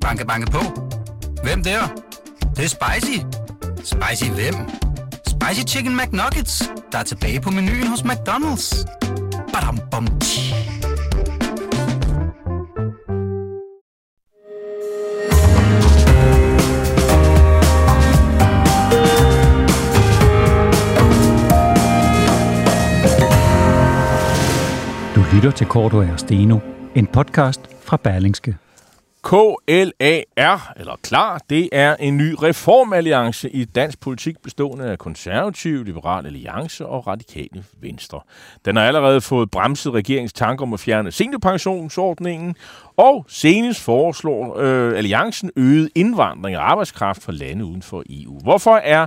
Banke, banke på. Hvem der? Det, det er spicy. Spicy hvem? Spicy Chicken McNuggets, der er tilbage på menuen hos McDonald's. Badum, bom, tji. Du lytter til Korto og Steno, en podcast fra Berlingske. KLAR, eller KLAR, det er en ny reformalliance i dansk politik bestående af konservativ, liberal alliance og radikale venstre. Den har allerede fået bremset regeringens tanker om at fjerne seniorpensionsordningen, og senest foreslår øh, alliancen øget indvandring af arbejdskraft fra lande uden for EU. Hvorfor er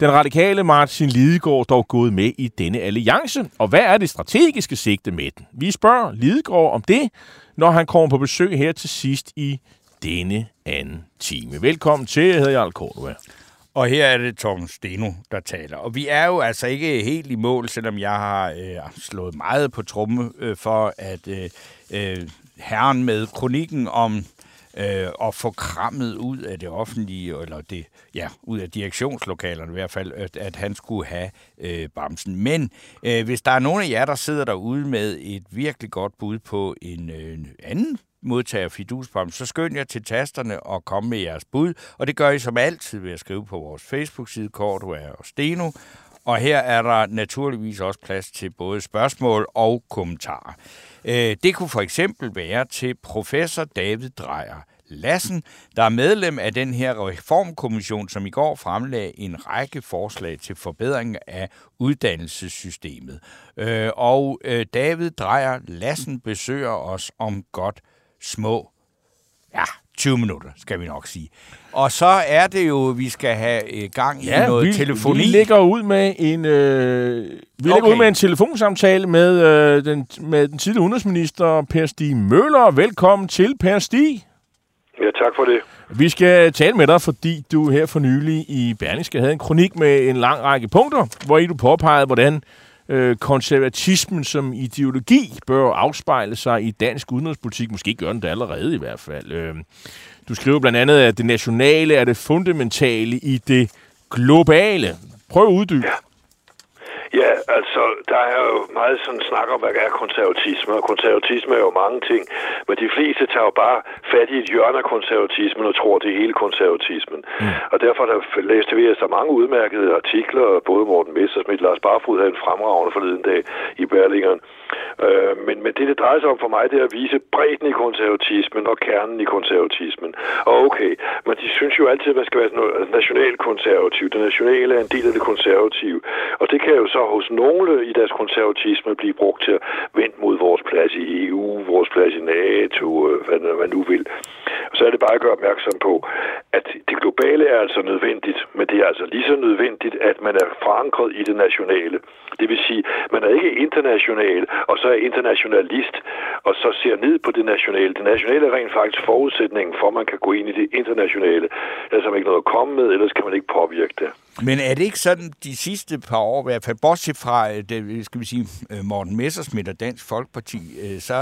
den radikale Martin Lidegaard dog gået med i denne alliance, og hvad er det strategiske sigte med den? Vi spørger Lidegaard om det, når han kommer på besøg her til sidst i denne anden time. Velkommen til, jeg hedder Jarl Kortua. Og her er det Tom Steno, der taler. Og vi er jo altså ikke helt i mål, selvom jeg har øh, slået meget på tromme øh, for, at øh, øh herren med kronikken om øh, og få krammet ud af det offentlige, eller det, ja, ud af direktionslokalerne i hvert fald, at, at han skulle have øh, bamsen. Men øh, hvis der er nogen af jer, der sidder derude med et virkelig godt bud på en øh, anden modtager fidusbom, så skynd jer til tasterne og kom med jeres bud. Og det gør I som altid ved at skrive på vores Facebook-side, Kortua og Steno. Og her er der naturligvis også plads til både spørgsmål og kommentarer. Øh, det kunne for eksempel være til professor David Drejer Lassen, der er medlem af den her reformkommission, som i går fremlagde en række forslag til forbedring af uddannelsessystemet. Øh, og øh, David Drejer Lassen besøger os om godt små, ja, 20 minutter, skal vi nok sige. Og så er det jo, vi skal have gang i Ja, noget vi, telefoni. vi lægger ud med en øh, vi Okay. ud med en telefonsamtale med øh, den med den tidligere udenrigsminister Per Stig Møller. Velkommen til Per Stig. Ja, tak for det. Vi skal tale med dig, fordi du her for nylig i Berlingske havde en kronik med en lang række punkter, hvor i du påpegede, hvordan øh, øh, konservatismen som ideologi bør afspejle sig i dansk udenrigspolitik. Måske gør den det allerede i hvert fald. Øh, du skriver blandt andet, at det nationale er det fundamentale i det globale. Prøv at uddybe. Ja. Ja, altså, der er jo meget sådan snak om, hvad er konservatisme, og konservatisme er jo mange ting, men de fleste tager jo bare fat i et hjørne af konservatismen og tror, det er hele konservatismen. Mm. Og derfor der læste vi altså mange udmærkede artikler, både Morten Messersmith og Lars Barfod havde en fremragende forleden dag i Berlingeren. Øh, men, men det, det drejer sig om for mig, det er at vise bredden i konservatismen og kernen i konservatismen. Og okay, men de synes jo altid, at man skal være nationalkonservativ. Det nationale er en del af det konservative. Og det kan jo så hos nogle i deres konservatisme blive brugt til at vente mod vores plads i EU, vores plads i NATO, øh, hvad man nu vil. Og så er det bare at gøre opmærksom på, at det globale er altså nødvendigt, men det er altså lige så nødvendigt, at man er forankret i det nationale. Det vil sige, man er ikke international, og så er internationalist, og så ser ned på det nationale. Det nationale er rent faktisk forudsætningen for, at man kan gå ind i det internationale. Ellers har man ikke noget at komme med, ellers kan man ikke påvirke det. Men er det ikke sådan de sidste par år, i hvert fald bortset fra øh, det, skal vi sige, øh, Morten Messersmith og Dansk Folkeparti, øh, så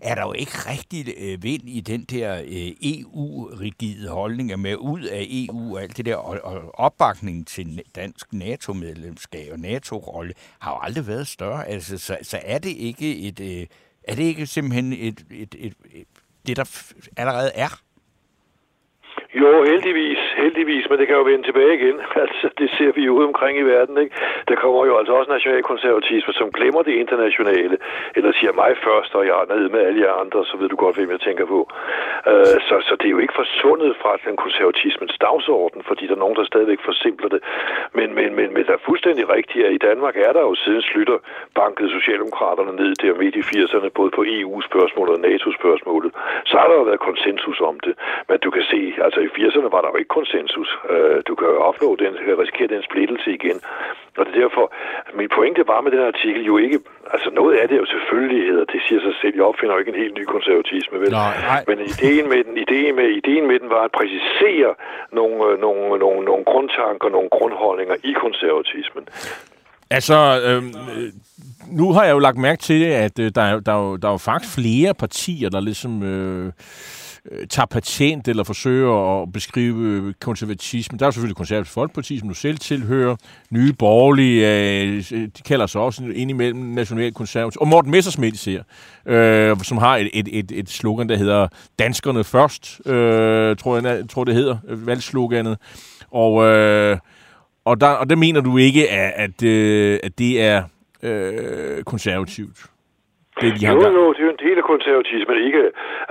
er der jo ikke rigtig vind i den der EU-rigide holdning med ud af EU og alt det der, og, opbakningen til dansk NATO-medlemskab og NATO-rolle har jo aldrig været større. Altså, så, så er det ikke et, er det ikke simpelthen et, et, et, et, det, der allerede er? Jo, heldigvis, heldigvis, men det kan jo vende tilbage igen. Altså, det ser vi jo ude omkring i verden, ikke? Der kommer jo altså også nationalkonservatisme, som glemmer det internationale, eller siger mig først, og jeg er nede med alle jer andre, så ved du godt, hvem jeg tænker på. Uh, så, så det er jo ikke forsvundet fra den konservatismens dagsorden, fordi der er nogen, der stadigvæk forsimpler det. Men, men, men, men det er fuldstændig rigtigt, at i Danmark er der jo siden slutter banket Socialdemokraterne ned der midt i 80'erne, både på EU-spørgsmålet og NATO-spørgsmålet. Så har der jo været konsensus om det. Men du kan se, altså i 80'erne var der jo ikke konsensus. Uh, du kan jo opnå den, risikere den splittelse igen. Og det er derfor, min pointe var med den her artikel jo ikke, altså noget af det er jo selvfølgeligheder, det siger sig selv, jeg opfinder jo ikke en helt ny konservatisme, vel? Nej, nej. Men ideen med den, ideen med, ideen med den var at præcisere nogle, øh, nogle, nogle, nogle grundtanker, nogle grundholdninger i konservatismen. Altså, øh, øh, nu har jeg jo lagt mærke til, at øh, der, er, der, er jo, der er jo faktisk flere partier, der ligesom øh, øh, tager patent eller forsøger at beskrive konservatisme. Der er selvfølgelig konservativ folkeparti, som du selv tilhører. Nye borgerlige, øh, de kalder sig også indimellem national konservativ. Og Morten Messersmith ser, øh, som har et, et, et, et slogan, der hedder Danskerne først, øh, tror jeg tror det hedder, valgsloganet. Og, øh, og, der, og der mener du ikke, at, at, øh, at det er øh, konservativt? Det, de jo, jo, det er en konservatismen, ikke,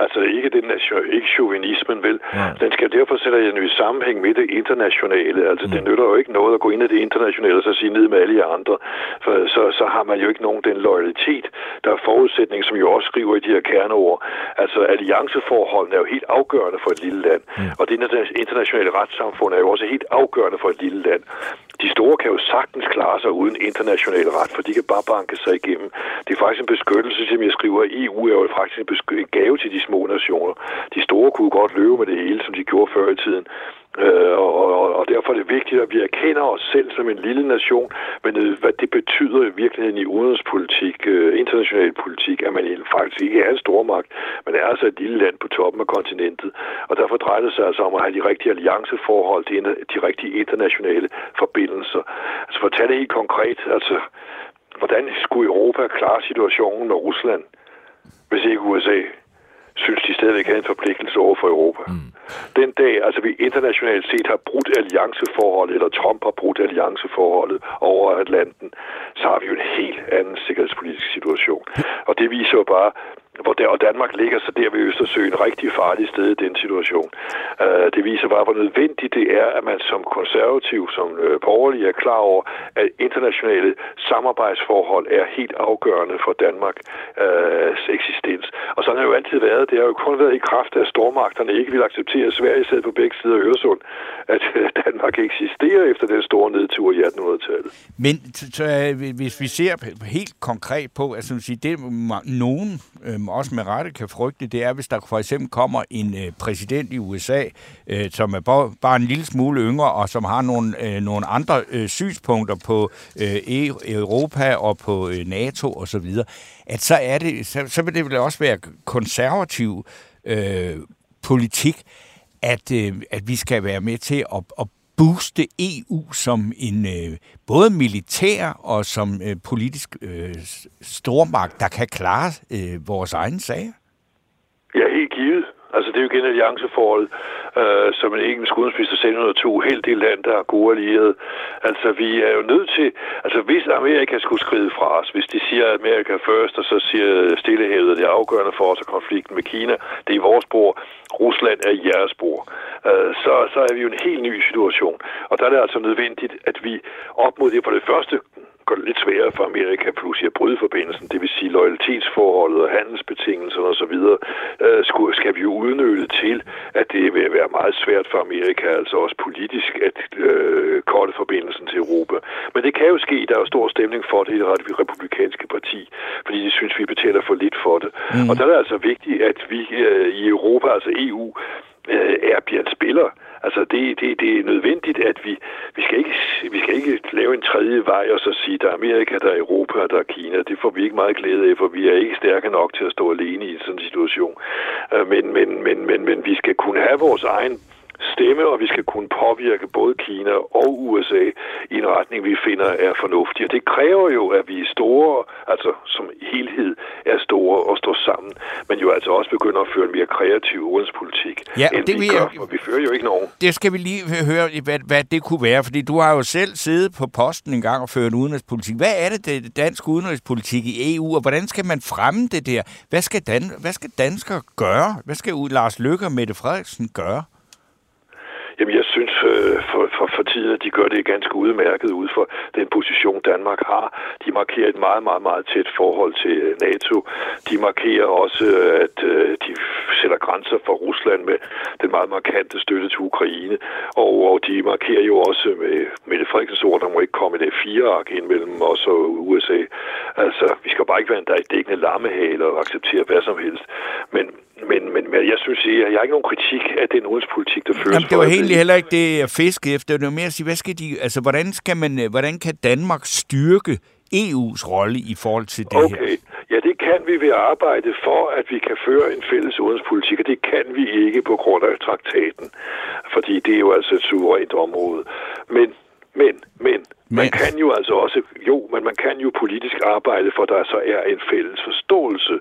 altså ikke, den nation, ikke chauvinismen, vel? Ja. Den skal derfor sætte jeg i sammenhæng med det internationale. Altså, mm. det nytter jo ikke noget at gå ind i det internationale og så sige ned med alle jer andre, for så, så har man jo ikke nogen den loyalitet, der er forudsætning, som jo også skriver i de her kerneord. Altså, allianceforholdene er jo helt afgørende for et lille land, mm. og det internationale retssamfund er jo også helt afgørende for et lille land. De store kan jo sagtens klare sig uden international ret, for de kan bare banke sig igennem. Det er faktisk en beskyttelse, som jeg skriver, EU er jo faktisk en gave til de små nationer. De store kunne godt løbe med det hele, som de gjorde før i tiden. Øh, og, og, og derfor er det vigtigt, at vi erkender os selv som en lille nation, men øh, hvad det betyder i virkeligheden i udenrigspolitik, øh, international politik, at man faktisk ikke er en stormagt, men er altså et lille land på toppen af kontinentet. Og derfor drejer det sig altså om at have de rigtige allianceforhold, de, de rigtige internationale forbindelser. Altså for at tage det helt konkret, altså hvordan skulle Europa klare situationen med Rusland, hvis ikke USA synes, de stadigvæk har en forpligtelse over for Europa. Mm. Den dag, altså vi internationalt set har brudt allianceforholdet, eller Trump har brudt allianceforholdet over Atlanten, så har vi jo en helt anden sikkerhedspolitisk situation. Og det viser jo bare, hvor der, og Danmark ligger så der ved Østersøen rigtig farligt sted i den situation. Øh, det viser bare, hvor nødvendigt det er, at man som konservativ, som øh, borgerlig er klar over, at internationale samarbejdsforhold er helt afgørende for Danmarks øh, eksistens. Og sådan har det jo altid været. Det har jo kun været i kraft af, at stormagterne ikke vil acceptere, at Sverige sad på begge sider af Øresund, at øh, Danmark eksisterer efter den store nedtur i 1800-tallet. Men så, øh, hvis vi ser helt konkret på, altså det nogen øh, også med rette kan frygte, det er, hvis der for eksempel kommer en øh, præsident i USA, øh, som er bare en lille smule yngre, og som har nogle, øh, nogle andre øh, synspunkter på øh, e, Europa og på øh, NATO osv., at så, er det, så, så vil det vel også være konservativ øh, politik, at, øh, at vi skal være med til at, at booste EU som en øh, både militær og som øh, politisk øh, stormagt, der kan klare øh, vores egne sager? Ja, helt givet. Altså, det er jo igen allianceforhold, øh, som en engelsk udenrigsminister sagde under to helt det land, der er gode allierede. Altså, vi er jo nødt til... Altså, hvis Amerika skulle skride fra os, hvis de siger Amerika først, og så siger Stillehavet, det er afgørende for os, og konflikten med Kina, det er i vores spor, Rusland er i jeres spor, øh, så, så er vi jo en helt ny situation. Og der er det altså nødvendigt, at vi op mod det for det første gør det lidt sværere for Amerika pludselig at bryde forbindelsen, det vil sige loyalitetsforholdet og handelsbetingelserne osv., øh, skal vi jo udnytte til, at det vil være meget svært for Amerika, altså også politisk, at øh, korte forbindelsen til Europa. Men det kan jo ske, der er jo stor stemning for det i det republikanske parti, fordi de synes, vi betaler for lidt for det. Mm. Og der er det altså vigtigt, at vi øh, i Europa, altså EU, øh, er bliver en spiller. Altså det, det, det er nødvendigt, at vi, vi, skal ikke, vi skal ikke lave en tredje vej og så sige, der er Amerika, der er Europa og der er Kina. Det får vi ikke meget glæde af, for vi er ikke stærke nok til at stå alene i sådan en situation. Men, men, men, men, men vi skal kunne have vores egen stemme, og vi skal kunne påvirke både Kina og USA i en retning, vi finder er fornuftig. Og det kræver jo, at vi er store, altså som helhed er store og står sammen, men jo altså også begynder at føre en mere kreativ udenrigspolitik, ja, end det vi gør, for vi fører jo ikke nogen. Det skal vi lige høre, hvad, hvad det kunne være, fordi du har jo selv siddet på posten en gang og ført udenrigspolitik. Hvad er det, det dansk udenrigspolitik i EU, og hvordan skal man fremme det der? Hvad skal, Dan, hvad skal danskere gøre? Hvad skal Lars Løkke og Mette Frederiksen gøre? Jamen, jeg synes øh, for, for, for tiden, at de gør det ganske udmærket ud for den position, Danmark har. De markerer et meget, meget, meget tæt forhold til øh, NATO. De markerer også, at øh, de sætter grænser for Rusland med den meget markante støtte til Ukraine. Og, og de markerer jo også med Mette Frederiksens ord, der må ikke komme et F4-ark ind mellem os og USA. Altså, vi skal bare ikke være en der dækkende lammehale og acceptere hvad som helst. Men men, men, men jeg synes, jeg, jeg har ikke nogen kritik af den udenrigspolitik, der føres. Jamen, det var egentlig heller ikke det, at fiske efter. Det er mere at sige, hvad skal de, altså, hvordan, skal man, øh, hvordan kan Danmark styrke EU's rolle i forhold til det okay. her? Ja, det kan kan vi ved at arbejde for, at vi kan føre en fælles udenrigspolitik, og det kan vi ikke på grund af traktaten, fordi det er jo altså et suverænt område. Men, men, men, man kan jo altså også, jo, men man kan jo politisk arbejde for, der så er en fælles forståelse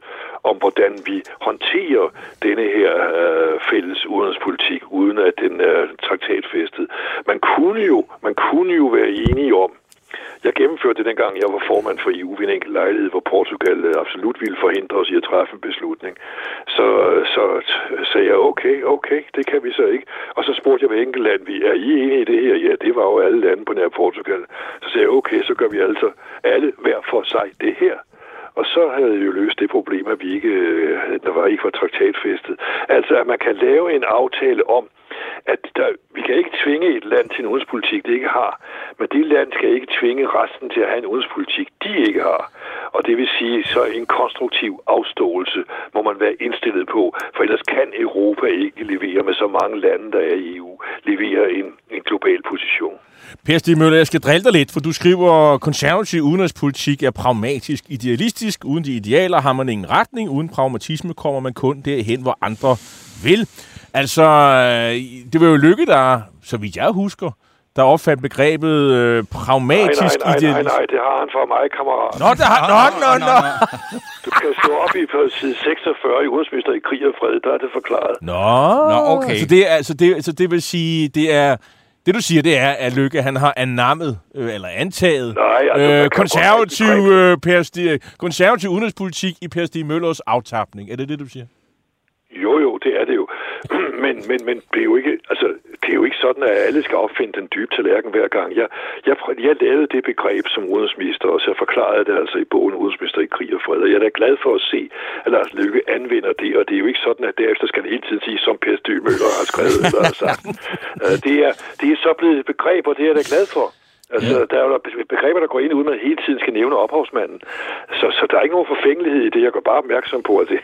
om, hvordan vi håndterer denne her øh, fælles udenrigspolitik, uden at den er traktatfæstet. Man kunne jo, man kunne jo være enige om, jeg gennemførte det dengang, jeg var formand for EU ved en enkelt lejlighed, hvor Portugal øh, absolut ville forhindre os i at træffe en beslutning. Så, så sagde jeg, okay, okay, det kan vi så ikke. Og så spurgte jeg hver enkelt land, vi er I enige i det her? Ja, det var jo alle lande på nær Portugal. Så sagde jeg, okay, så gør vi altså alle hver for sig det her. Og så havde vi jo løst det problem, at vi ikke, øh, der var ikke var traktatfæstet. Altså, at man kan lave en aftale om, at der, vi kan ikke tvinge et land til en udenrigspolitik, det ikke har, men det land skal ikke tvinge resten til at have en udenrigspolitik, de ikke har. Og det vil sige, så en konstruktiv afståelse må man være indstillet på, for ellers kan Europa ikke levere med så mange lande, der er i EU, levere en, en global position. Per Stig Møller, jeg skal drille dig lidt, for du skriver, konservativ udenrigspolitik er pragmatisk idealistisk. Uden de idealer har man ingen retning. Uden pragmatisme kommer man kun derhen, hvor andre vil. Altså, øh, det var jo Lykke, der, så vidt jeg husker, der opfandt begrebet øh, pragmatisk nej, nej, nej, nej, nej, det har han for mig, kammerat. Nå, det har, nå, nå, nå, Du kan slå op i på side 46 i Udenrigsminister i krig og fred, der er det forklaret. Nå, Nå, okay. Så det, er, altså, det, så det vil sige, det er... Det du siger, det er, at Lykke han har anammet, øh, eller antaget, Nej, altså, øh, konservativ, øh, per Stig, konservativ udenrigspolitik i Per Stig Møllers aftapning. Er det det, du siger? Jo, jo, det er det jo. Men, men, men det, er jo ikke, altså, det er jo ikke sådan, at alle skal opfinde den dybe tallerken hver gang. Jeg, jeg, jeg lavede det begreb som udenrigsminister, og så forklarede det altså i bogen Udenrigsminister i krig og fred. Og jeg er da glad for at se, at Lars Lykke anvender det, og det er jo ikke sådan, at derefter skal det hele tiden sige, som Per Stig Møller har skrevet eller har sagt. Øh, Det er, det er så blevet et begreb, og det er jeg da glad for. Altså, ja. der er jo begreber, der går ind, uden at man hele tiden skal nævne ophavsmanden. Så, så der er ikke nogen forfængelighed i det. Jeg gør bare opmærksom på, at det,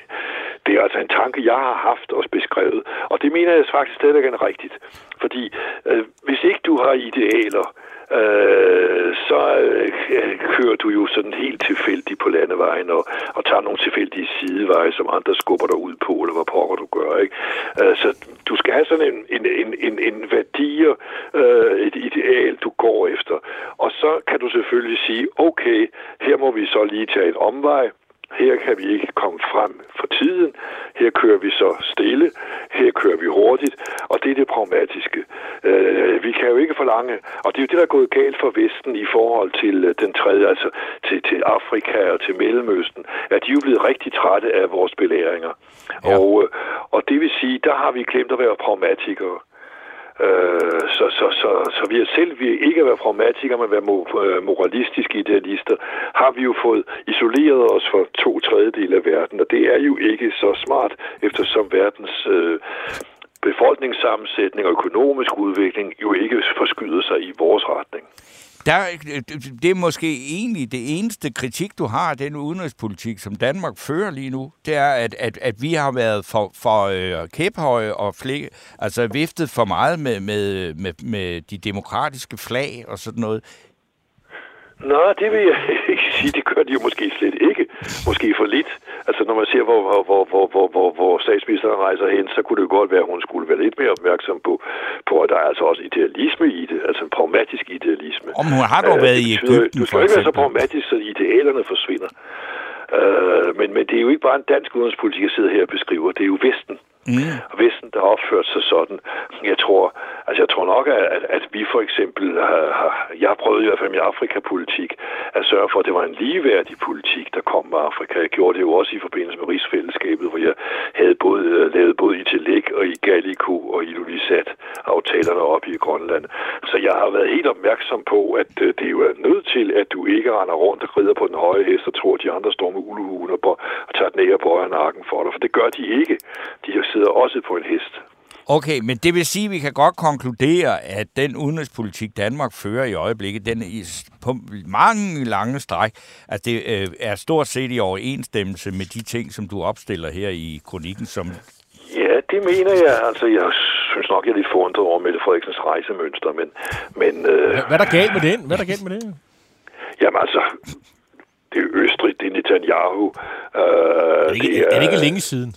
det er altså en tanke, jeg har haft og beskrevet. Og det mener jeg faktisk stadig er rigtigt. Fordi øh, hvis ikke du har idealer, øh, så øh, kører du jo sådan helt tilfældigt på landevejen og, og tager nogle tilfældige sideveje, som andre skubber dig ud på, eller hvad pokker du gør. Ikke? Øh, så du skal have sådan en, en, en, en, en værdier, øh, et ideal, du går efter. Og så kan du selvfølgelig sige, okay, her må vi så lige tage en omvej, her kan vi ikke komme frem for tiden. Her kører vi så stille. Her kører vi hurtigt. Og det er det pragmatiske. Øh, vi kan jo ikke forlange, og det er jo det, der er gået galt for Vesten i forhold til øh, den tredje, altså til, til Afrika og til Mellemøsten, at de er jo blevet rigtig trætte af vores belæringer. Ja. Og, øh, og det vil sige, der har vi glemt at være pragmatikere. Øh, så, så, så, så vi er selv, vi ikke at være pragmatikere, men være øh, moralistiske idealister, har vi jo fået isoleret os for to tredjedel af verden, og det er jo ikke så smart, eftersom verdens øh, befolkningssammensætning og økonomisk udvikling jo ikke forskyder sig i vores retning. Der, det er måske egentlig det eneste kritik, du har af den udenrigspolitik, som Danmark fører lige nu. Det er, at, at, at vi har været for, for øh, kæphøje og flæk, altså viftet for meget med, med, med, med de demokratiske flag og sådan noget. Nej, det vil jeg ikke sige. Det gør de jo måske slet ikke. Måske for lidt. Altså, når man ser, hvor, hvor, hvor, hvor, hvor, hvor, statsministeren rejser hen, så kunne det jo godt være, at hun skulle være lidt mere opmærksom på, på at der er altså også idealisme i det. Altså en pragmatisk idealisme. Om hun har dog Øh, været i Ægypten, Du skal jo ikke være så pragmatisk, så idealerne forsvinder. Øh, men, men det er jo ikke bare en dansk udenrigspolitik, jeg sidder her og beskriver. Det er jo Vesten. Mm. Og Vesten, der har opført sig sådan. Jeg tror nok, at, at, vi for eksempel har, har, jeg har prøvet i hvert fald med Afrikapolitik at sørge for, at det var en ligeværdig politik, der kom med Afrika. Jeg gjorde det jo også i forbindelse med rigsfællesskabet, hvor jeg havde både, øh, lavet både i Tillæg og i Gallico og i Lulisat aftalerne op i Grønland. Så jeg har været helt opmærksom på, at øh, det jo er nødt til, at du ikke render rundt og rider på den høje hest og tror, at de andre står med ulehuen og, på- og tager den af og bøjer nakken for dig. For det gør de ikke. De sidder også på en hest. Okay, men det vil sige, at vi kan godt konkludere, at den udenrigspolitik, Danmark fører i øjeblikket, den er på mange lange stræk, at det øh, er stort set i overensstemmelse med de ting, som du opstiller her i kronikken, som Ja, det mener jeg. Altså, jeg synes nok, jeg er lidt forundret over Mette Frederiksens rejsemønster, men, men øh, Hvad er der galt med den? Hvad er der galt med det? jamen altså, det er Østrig, det er Netanyahu. Øh, Er det, ikke, er det ikke længe siden?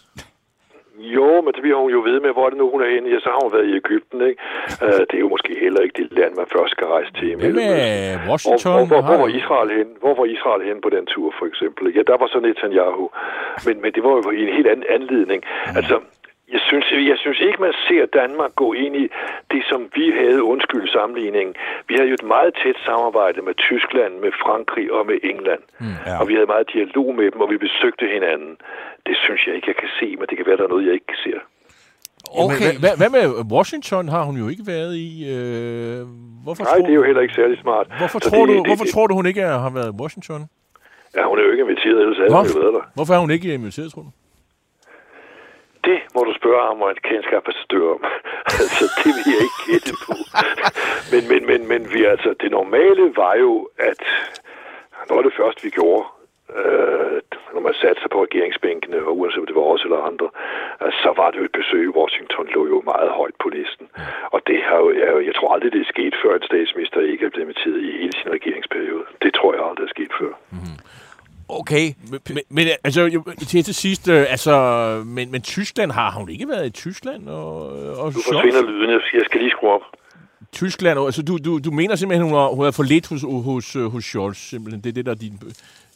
Jo, men det bliver hun jo ved med, hvor er det nu, hun er henne. Ja, så har hun været i Ægypten, ikke? Øh, det er jo måske heller ikke det land, man først skal rejse til. Hvad med. Washington? Hvor, hvor, hvor, hvor, var Israel hen? Hvor var Israel hen på den tur, for eksempel? Ja, der var så Netanyahu. Men, men det var jo i en helt anden anledning. Altså, jeg synes, jeg synes ikke, man ser Danmark gå ind i det, som vi havde, undskyld sammenligningen. Vi havde jo et meget tæt samarbejde med Tyskland, med Frankrig og med England. Mm, ja. Og vi havde meget dialog med dem, og vi besøgte hinanden. Det synes jeg ikke, jeg kan se, men det kan være, der er noget, jeg ikke ser. Okay. Hvad, hvad, hvad med Washington har hun jo ikke været i? Øh, hvorfor Nej, tror, det er jo heller ikke særlig smart. Hvorfor, Så tror, det, du, det, hvorfor det, tror du, hun ikke har været i Washington? Ja, hun er jo ikke inviteret, ellers havde hun jo været der. Hvorfor er hun ikke inviteret, tror du? Det må du spørge amerikanske ambassadør om. altså, det vil jeg ikke gætte på. men, men, men, men vi, altså, det normale var jo, at noget af det første, vi gjorde, øh, når man satte sig på regeringsbænkene, og uanset om det var os eller andre, altså, så var det jo et besøg i Washington, lå jo meget højt på listen. Og det har jo, jeg, jeg tror aldrig, det er sket før, en statsminister ikke er blevet inviteret i hele sin regeringsperiode. Det tror jeg aldrig er sket før. Mhm. Okay. Men, men, altså, jo, til, til sidst, øh, altså, men, men Tyskland, har hun ikke været i Tyskland? Og, og Nu forsvinder lyden. Jeg skal- Jeg skal lige skrue op. Tyskland, altså, du, du, du mener simpelthen, hun har, hun har for lidt hos, hos, øh, hos Scholz, simpelthen. Det er det, der er din,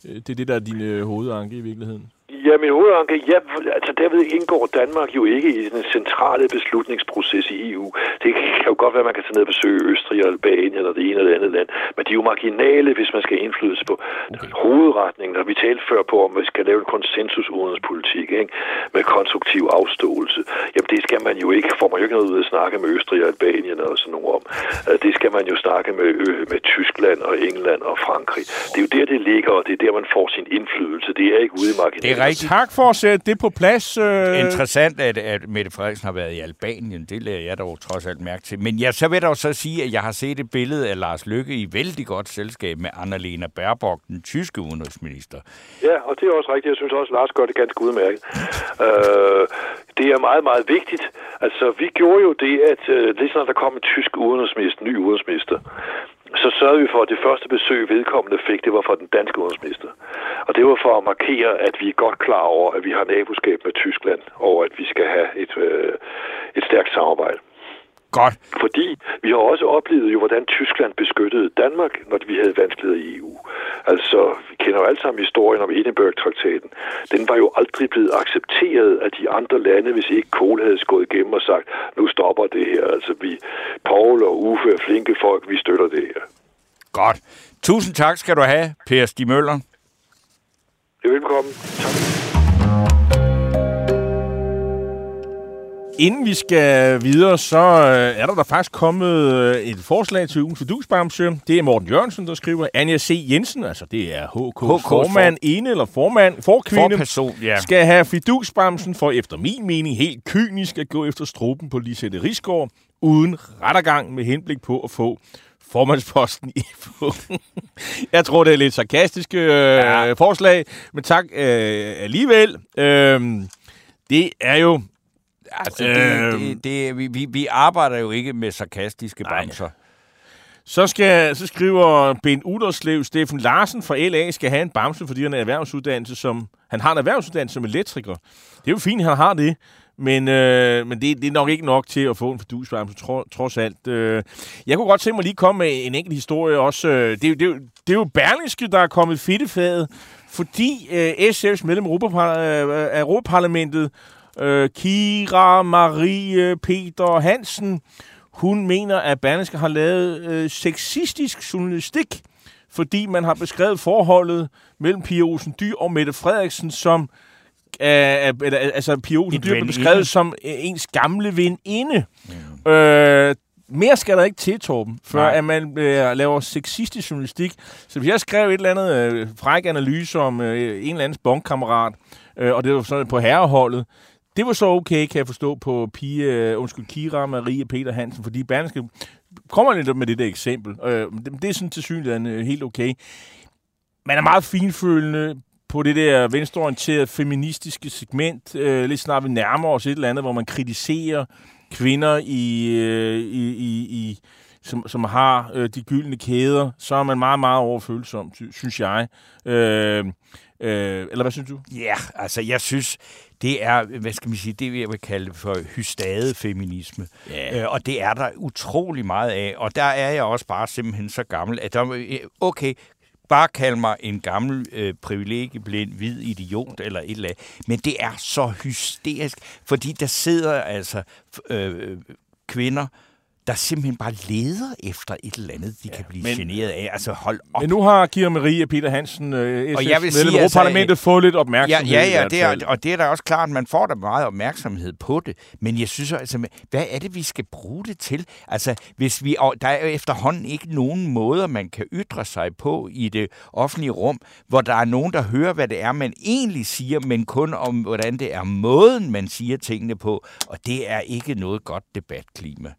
øh, det er det, der er din øh, hovedanke i virkeligheden. Ja, min hovedanke, ja, altså derved indgår Danmark jo ikke i den centrale beslutningsproces i EU. Det kan jo godt være, at man kan tage ned og besøge Østrig og Albanien eller det ene eller det andet land, men de er jo marginale, hvis man skal have indflydelse på okay. hovedretningen. Og vi talte før på, om vi skal lave en konsensus udenrigspolitik ikke? med konstruktiv afståelse. Jamen det skal man jo ikke, får man jo ikke noget ud at snakke med Østrig og Albanien og sådan noget om. Øh, Det skal man jo snakke med, øh, med Tyskland og England og Frankrig. Det er jo der, det ligger, og det er der, man får sin indflydelse. Det er ikke ude i marginalen. Er rigtigt. Tak for at sætte det på plads. Øh, Interessant, at, at Mette Frederiksen har været i Albanien. Det lader jeg dog trods alt mærke til. Men jeg, så vil jeg dog så sige, at jeg har set et billede af Lars Lykke i vældig godt selskab med Annalena Baerbock, den tyske udenrigsminister. Ja, og det er også rigtigt. Jeg synes også, at Lars gør det ganske udmærket. Øh, det er meget, meget vigtigt. Altså, vi gjorde jo det, at øh, lige snart der kom en tysk udenrigsminister, ny udenrigsminister, så sørgede vi for, at det første besøg, vedkommende fik, det var fra den danske udenrigsminister. Og det var for at markere, at vi er godt klar over, at vi har naboskab med Tyskland, og at vi skal have et, øh, et stærkt samarbejde. Godt. Fordi vi har også oplevet jo, hvordan Tyskland beskyttede Danmark, når vi havde vanskeligheder i EU. Altså, vi kender jo alle sammen historien om Edinburgh-traktaten. Den var jo aldrig blevet accepteret af de andre lande, hvis ikke Kohl havde gået igennem og sagt, nu stopper det her. Altså, vi, Paul og Uffe er flinke folk, vi støtter det her. Godt. Tusind tak skal du have, Per Stig Møller. Velkommen. Tak. Inden vi skal videre, så øh, er der, der faktisk kommet øh, et forslag til ugen for Dusbamse. Det er Morten Jørgensen, der skriver. Anja C. Jensen, altså det er HK, HK formand, ene eller formand, forkvinde, Forperson, ja. skal have fidusbamsen for efter min mening helt kynisk at gå efter struben på Lisette Risgaard, uden rettergang med henblik på at få formandsposten i Jeg tror, det er lidt sarkastiske øh, ja. forslag, men tak øh, alligevel. Øh, det er jo Altså, det, Øhm. det, det, vi, vi, vi arbejder jo ikke med sarkastiske Nej. bamser. Så, skal, så skriver Ben Uderslev, Steffen Larsen fra LA skal have en bamse, fordi han er erhvervsuddannelse som, han har en erhvervsuddannelse som elektriker. Det er jo fint, han har det, men, øh, men det, det er nok ikke nok til at få en fordusbamse, tro, trods alt. Øh, jeg kunne godt tænke mig lige komme med en enkelt historie også. Øh, Det, er jo- det, det er jo Berlingske, der er kommet fedtefaget, fordi øh, SF's medlem af øh, af Europaparlamentet, øh, Kira Marie Peter Hansen, hun mener, at Berlingske har lavet øh, sexistisk journalistik, fordi man har beskrevet forholdet mellem Pia Olsen Dyr og Mette Frederiksen som øh, øh, eller, altså Pia Olsen En Dyr blev beskrevet som øh, ens gamle veninde. Mm. Øh, mere skal der ikke til, Torben, før Nej. at man øh, laver sexistisk journalistik. Så hvis jeg skrev et eller andet øh, fræk analyse om øh, en eller andens bondkammerat, øh, og det var sådan på herreholdet, det var så okay, kan jeg forstå, på Pia, øh, undskyld, Kira, Marie Peter Hansen, fordi Berlingske kommer lidt med det der eksempel. Øh, det, det er sådan til synligheden helt okay. Man er meget finfølende på det der venstreorienterede feministiske segment. Øh, lidt snart vi nærmer os et eller andet, hvor man kritiserer kvinder i, øh, i, i, i som, som har øh, de gyldne kæder, så er man meget, meget overfølsom, sy- synes jeg. Øh, øh, eller hvad synes du? Ja, altså jeg synes, det er, hvad skal man sige, det jeg vil kalde for hystadefeminisme. Ja. Øh, og det er der utrolig meget af. Og der er jeg også bare simpelthen så gammel, at der, okay, bare kald mig en gammel, øh, privilegieblind, hvid idiot eller et eller andet. Men det er så hysterisk, fordi der sidder altså øh, kvinder, der simpelthen bare leder efter et eller andet, de ja, kan blive men- generet af. Altså hold op. Men nu har Kira Marie og Peter Hansen, øh, Og jeg vil sige, altså, fået lidt Ja, opmærksomhed. ja, ja hvert det er, og det er da også klart, at man får da meget opmærksomhed på det. Men jeg synes altså, hvad er det, vi skal bruge det til? Altså, hvis vi, og der er efterhånden ikke nogen måder, man kan ytre sig på i det offentlige rum, hvor der er nogen, der hører, hvad det er, man egentlig siger, men kun om, hvordan det er måden, man siger tingene på. Og det er ikke noget godt debatklima.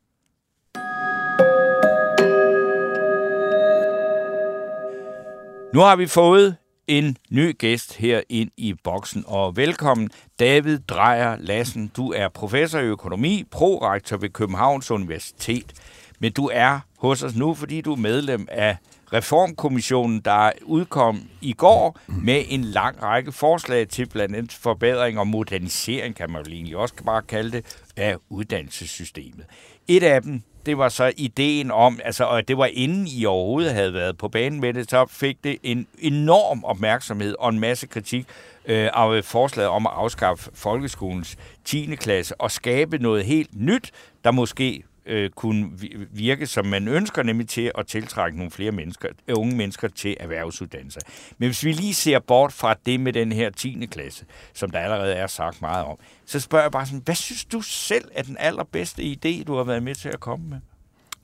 Nu har vi fået en ny gæst her ind i boksen, og velkommen David Drejer Lassen. Du er professor i økonomi, prorektor ved Københavns Universitet, men du er hos os nu, fordi du er medlem af Reformkommissionen, der udkom i går med en lang række forslag til blandt andet forbedring og modernisering, kan man jo egentlig også bare kalde det, af uddannelsessystemet. Et af dem, det var så ideen om, altså, og det var inden I overhovedet havde været på banen med det, så fik det en enorm opmærksomhed og en masse kritik øh, af forslaget om at afskaffe folkeskolens 10. klasse og skabe noget helt nyt, der måske øh, kunne virke, som man ønsker, nemlig til at tiltrække nogle flere mennesker, øh, unge mennesker til erhvervsuddannelser. Men hvis vi lige ser bort fra det med den her 10. klasse, som der allerede er sagt meget om, så spørger jeg bare sådan, hvad synes du selv er den allerbedste idé, du har været med til at komme med?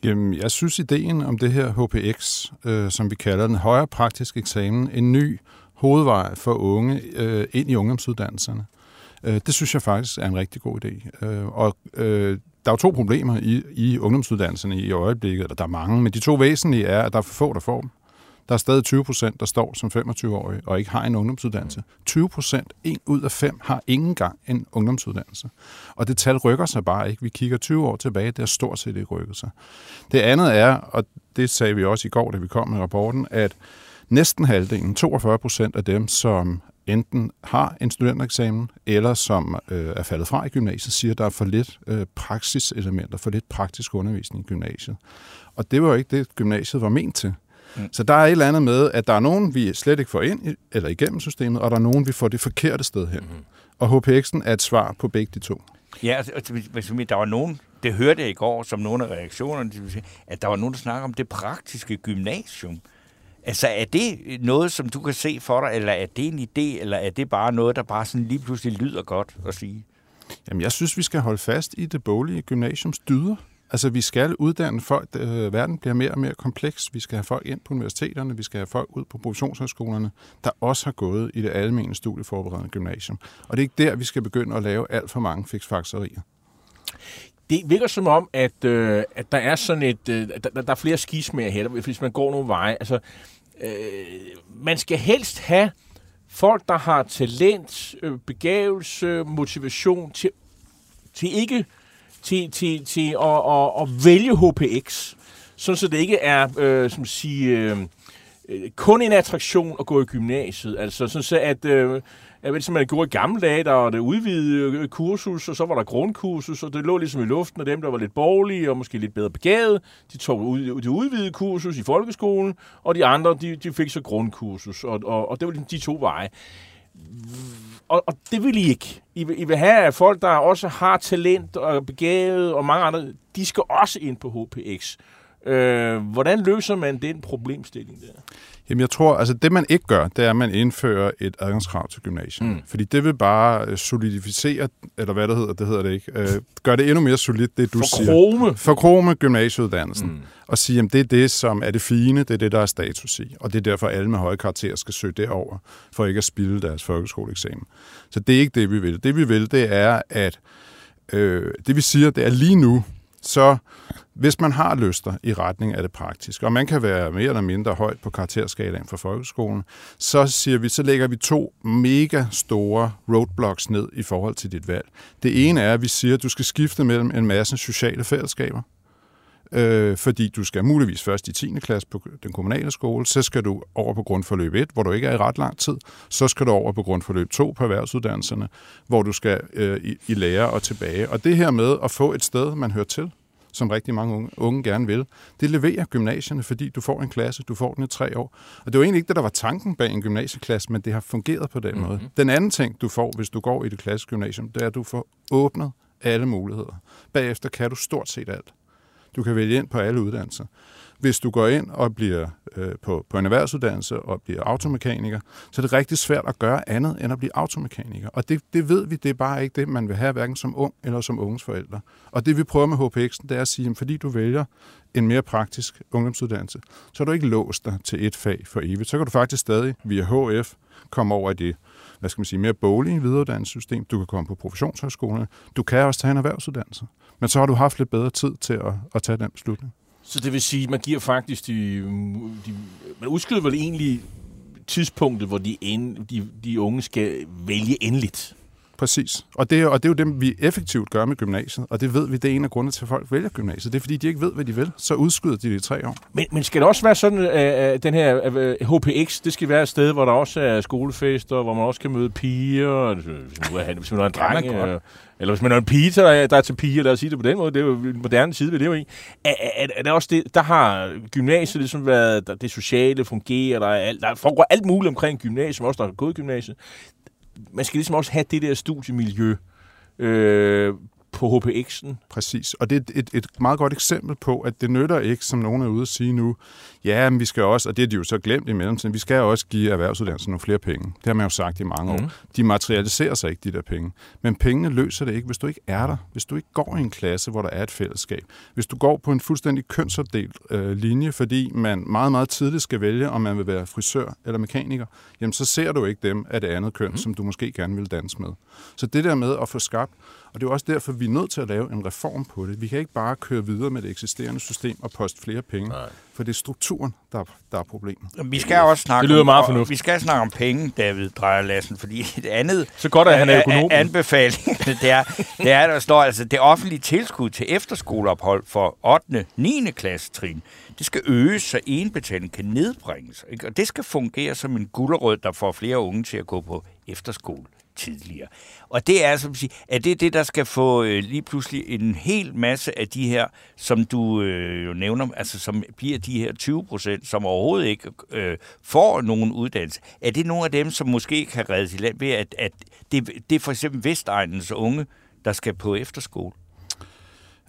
Jamen, jeg synes ideen om det her HPX, øh, som vi kalder den højere praktiske eksamen, en ny hovedvej for unge øh, ind i ungdomsuddannelserne, øh, det synes jeg faktisk er en rigtig god idé. Øh, og øh, der er jo to problemer i, i ungdomsuddannelserne i øjeblikket, eller der er mange, men de to væsentlige er, at der er for få, der får dem. Der er stadig 20 procent, der står som 25-årige og ikke har en ungdomsuddannelse. 20 procent, en ud af fem, har ingen gang en ungdomsuddannelse. Og det tal rykker sig bare ikke. Vi kigger 20 år tilbage, det har stort set ikke rykket sig. Det andet er, og det sagde vi også i går, da vi kom med rapporten, at næsten halvdelen, 42 procent af dem, som enten har en studentereksamen, eller som øh, er faldet fra i gymnasiet, siger, at der er for lidt øh, praksiselementer, for lidt praktisk undervisning i gymnasiet. Og det var jo ikke det, gymnasiet var ment til. Mm. Så der er et eller andet med, at der er nogen, vi slet ikke får ind i, eller igennem systemet, og der er nogen, vi får det forkerte sted hen. Mm. Og HPX'en er et svar på begge de to. Ja, altså, altså, der var nogen, det hørte jeg i går, som nogle af reaktionerne, at der var nogen, der snakker om det praktiske gymnasium. Altså, er det noget, som du kan se for dig, eller er det en idé, eller er det bare noget, der bare sådan lige pludselig lyder godt at sige? Jamen, jeg synes, vi skal holde fast i det boglige gymnasiums dyder. Altså, vi skal uddanne folk. Øh, verden bliver mere og mere kompleks. Vi skal have folk ind på universiteterne. Vi skal have folk ud på professionshøjskolerne, der også har gået i det almene studieforberedende gymnasium. Og det er ikke der, vi skal begynde at lave alt for mange fiksfakserier. Det virker som om, at, øh, at der er sådan et, øh, der, der er flere skismager her, hvis man går nogle veje. Altså, øh, man skal helst have folk, der har talent, øh, begævelse, motivation til, til ikke til, til, til at, at, at vælge HPX, sådan så det ikke er øh, som sige, øh, øh, kun en attraktion at gå i gymnasiet. Altså sådan så, at øh, jeg ved, som man gjorde i gamle dage, der var det udvidede øh, kursus, og så var der grundkursus, og det lå ligesom i luften, og dem, der var lidt borgerlige og måske lidt bedre begavet, de tog ud, det udvidede kursus i folkeskolen, og de andre, de, de fik så grundkursus, og, og, og det var ligesom de to veje. Og, og det vil I ikke. I vil, I vil have at folk, der også har talent og begavet, og mange andre, de skal også ind på HPX. Øh, hvordan løser man den problemstilling der? Jamen, jeg tror, altså det man ikke gør, det er, at man indfører et adgangskrav til gymnasiet. Mm. Fordi det vil bare øh, solidificere, eller hvad det hedder, det hedder det ikke, øh, gør det endnu mere solidt, det du For siger. krome. Forkrome gymnasieuddannelsen. Mm. Og sige, at det er det, som er det fine, det er det, der er status i. Og det er derfor, alle med høje karakterer skal søge derover, for ikke at spilde deres folkeskoleeksamen. Så det er ikke det, vi vil. Det vi vil, det er, at øh, det vi siger, det er lige nu, så hvis man har lyster i retning af det praktiske, og man kan være mere eller mindre højt på karakterskalaen for folkeskolen, så siger vi, så lægger vi to mega store roadblocks ned i forhold til dit valg. Det ene er, at vi siger, at du skal skifte mellem en masse sociale fællesskaber øh, fordi du skal muligvis først i 10. klasse på den kommunale skole, så skal du over på grundforløb 1, hvor du ikke er i ret lang tid, så skal du over på grundforløb 2 på erhvervsuddannelserne, hvor du skal øh, i, i lære og tilbage. Og det her med at få et sted, man hører til, som rigtig mange unge, unge gerne vil. Det leverer gymnasierne, fordi du får en klasse, du får den i tre år. Og det var egentlig ikke det, der var tanken bag en gymnasieklasse, men det har fungeret på den mm-hmm. måde. Den anden ting, du får, hvis du går i det klassiske gymnasium, det er, at du får åbnet alle muligheder. Bagefter kan du stort set alt. Du kan vælge ind på alle uddannelser. Hvis du går ind og bliver øh, på, på en erhvervsuddannelse og bliver automekaniker, så er det rigtig svært at gøre andet end at blive automekaniker. Og det, det ved vi, det er bare ikke det, man vil have, hverken som ung eller som unges forældre. Og det vi prøver med HPX'en, det er at sige, at fordi du vælger en mere praktisk ungdomsuddannelse, så er du ikke låst dig til et fag for evigt. Så kan du faktisk stadig via HF komme over i det hvad skal man sige, mere boglige videreuddannelsessystem. Du kan komme på professionshøjskolerne. Du kan også tage en erhvervsuddannelse. Men så har du haft lidt bedre tid til at, at tage den beslutning. Så det vil sige, at man giver faktisk de, de man udskyder vel egentlig tidspunktet, hvor de, end, de, de unge skal vælge endeligt. Præcis. Og det, og det er jo det, vi effektivt gør med gymnasiet. Og det ved vi, det er en af grundene til, at folk vælger gymnasiet. Det er, fordi de ikke ved, hvad de vil. Så udskyder de det i tre år. Men, men skal det også være sådan, at den her HPX, det skal være et sted, hvor der også er skolefester, hvor man også kan møde piger, hvis man er, hvis man er en dreng, ja, eller hvis man er en pige, der er, der er til piger, lad os sige det på den måde, det er jo en moderne side, vi lever i. Er, er, er det også det, der har gymnasiet ligesom været, det sociale fungerer, der, er alt, der foregår alt muligt omkring gymnasiet, også der har gået gymnasiet man skal ligesom også have det der studiemiljø øh, på HPX'en. Præcis, og det er et, et meget godt eksempel på, at det nytter ikke, som nogen er ude at sige nu, ja, men vi skal også, og det er de jo så glemt i mellemtiden, vi skal også give erhvervsuddannelsen nogle flere penge. Det har man jo sagt i mange mm. år. Mhm. De materialiserer sig ikke, de der penge. Men pengene løser det ikke, hvis du ikke er der. Hvis du ikke går i en klasse, hvor der er et fællesskab. Hvis du går på en fuldstændig kønsopdelt øh, linje, fordi man meget, meget tidligt skal vælge, om man vil være frisør eller mekaniker, jamen så ser du ikke dem af det andet køn, mm. som du måske gerne vil danse med. Så det der med at få skabt og det er også derfor, vi er nødt til at lave en reform på det. Vi kan ikke bare køre videre med det eksisterende system og poste flere penge, Nej. for det er strukturen, der, der er problemet. Vi skal også snakke det lyder meget fornuftigt. Vi skal snakke om penge, David Drejer Lassen, fordi et andet Så godt, at han er økonom. anbefaling, det er, det er, der står altså, det offentlige tilskud til efterskoleophold for 8. 9. klasse trin, det skal øges, så enbetaling kan nedbringes. Ikke? Og det skal fungere som en gulderød, der får flere unge til at gå på efterskole tidligere. Og det er, som sige, er det det, der skal få øh, lige pludselig en hel masse af de her, som du øh, jo nævner, altså som bliver de her 20 procent, som overhovedet ikke øh, får nogen uddannelse. Er det nogle af dem, som måske kan reddes i land ved, at, at det, det er for eksempel Vestegnens unge, der skal på efterskole?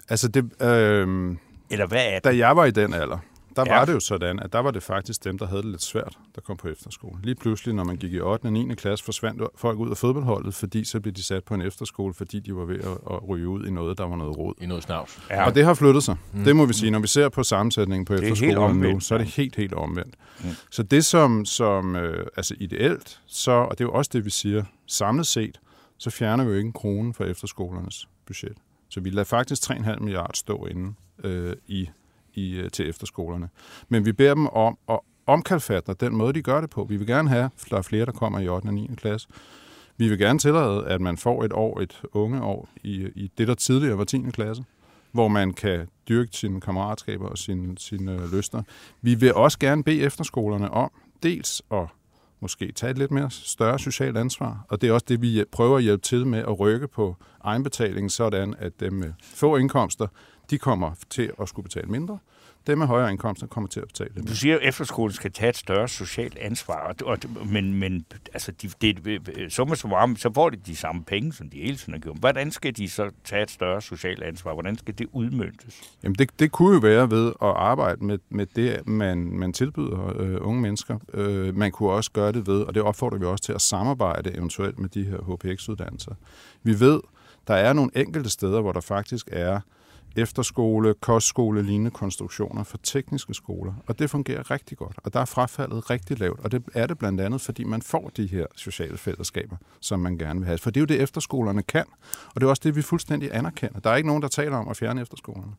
Altså det... Øh... Eller hvad er det? Da jeg var i den alder, der ja. var det jo sådan, at der var det faktisk dem, der havde det lidt svært, der kom på efterskole. Lige pludselig, når man gik i 8. og 9. klasse, forsvandt folk ud af fodboldholdet, fordi så blev de sat på en efterskole, fordi de var ved at, at ryge ud i noget, der var noget råd. I noget snavs. Ja. Og det har flyttet sig. Mm. Det må vi sige. Når vi ser på sammensætningen på efterskolen nu, så er det helt, helt omvendt. Mm. Så det som, som øh, altså ideelt, så, og det er jo også det, vi siger, samlet set, så fjerner vi jo ikke en krone fra efterskolernes budget. Så vi lader faktisk 3,5 milliarder stå inde øh, i i, øh, til efterskolerne. Men vi beder dem om at omkalfatre den måde, de gør det på. Vi vil gerne have, at der er flere, der kommer i 8. og 9. klasse. Vi vil gerne tillade, at man får et år, et unge år, i, i det, der tidligere var 10. klasse, hvor man kan dyrke sine kammeratskaber og sine, sine øh, lyster. Vi vil også gerne bede efterskolerne om dels at måske tage et lidt mere større socialt ansvar, og det er også det, vi prøver at hjælpe til med at rykke på egenbetalingen, sådan at dem med få indkomster de kommer til at skulle betale mindre. Dem med højere indkomster kommer til at betale lidt Du siger, at efterskolen skal tage et større socialt ansvar, og, men, men altså, de, det, summa summarum, så får de de samme penge, som de hele tiden har gjort. Hvordan skal de så tage et større socialt ansvar? Hvordan skal det udmøntes? Jamen, det, det kunne jo være ved at arbejde med, med det, man, man tilbyder øh, unge mennesker. Øh, man kunne også gøre det ved, og det opfordrer vi også til, at samarbejde eventuelt med de her HPX-uddannelser. Vi ved, der er nogle enkelte steder, hvor der faktisk er efterskole, kostskole, lignende konstruktioner for tekniske skoler. Og det fungerer rigtig godt. Og der er frafaldet rigtig lavt. Og det er det blandt andet, fordi man får de her sociale fællesskaber, som man gerne vil have. For det er jo det, efterskolerne kan. Og det er også det, vi fuldstændig anerkender. Der er ikke nogen, der taler om at fjerne efterskolerne.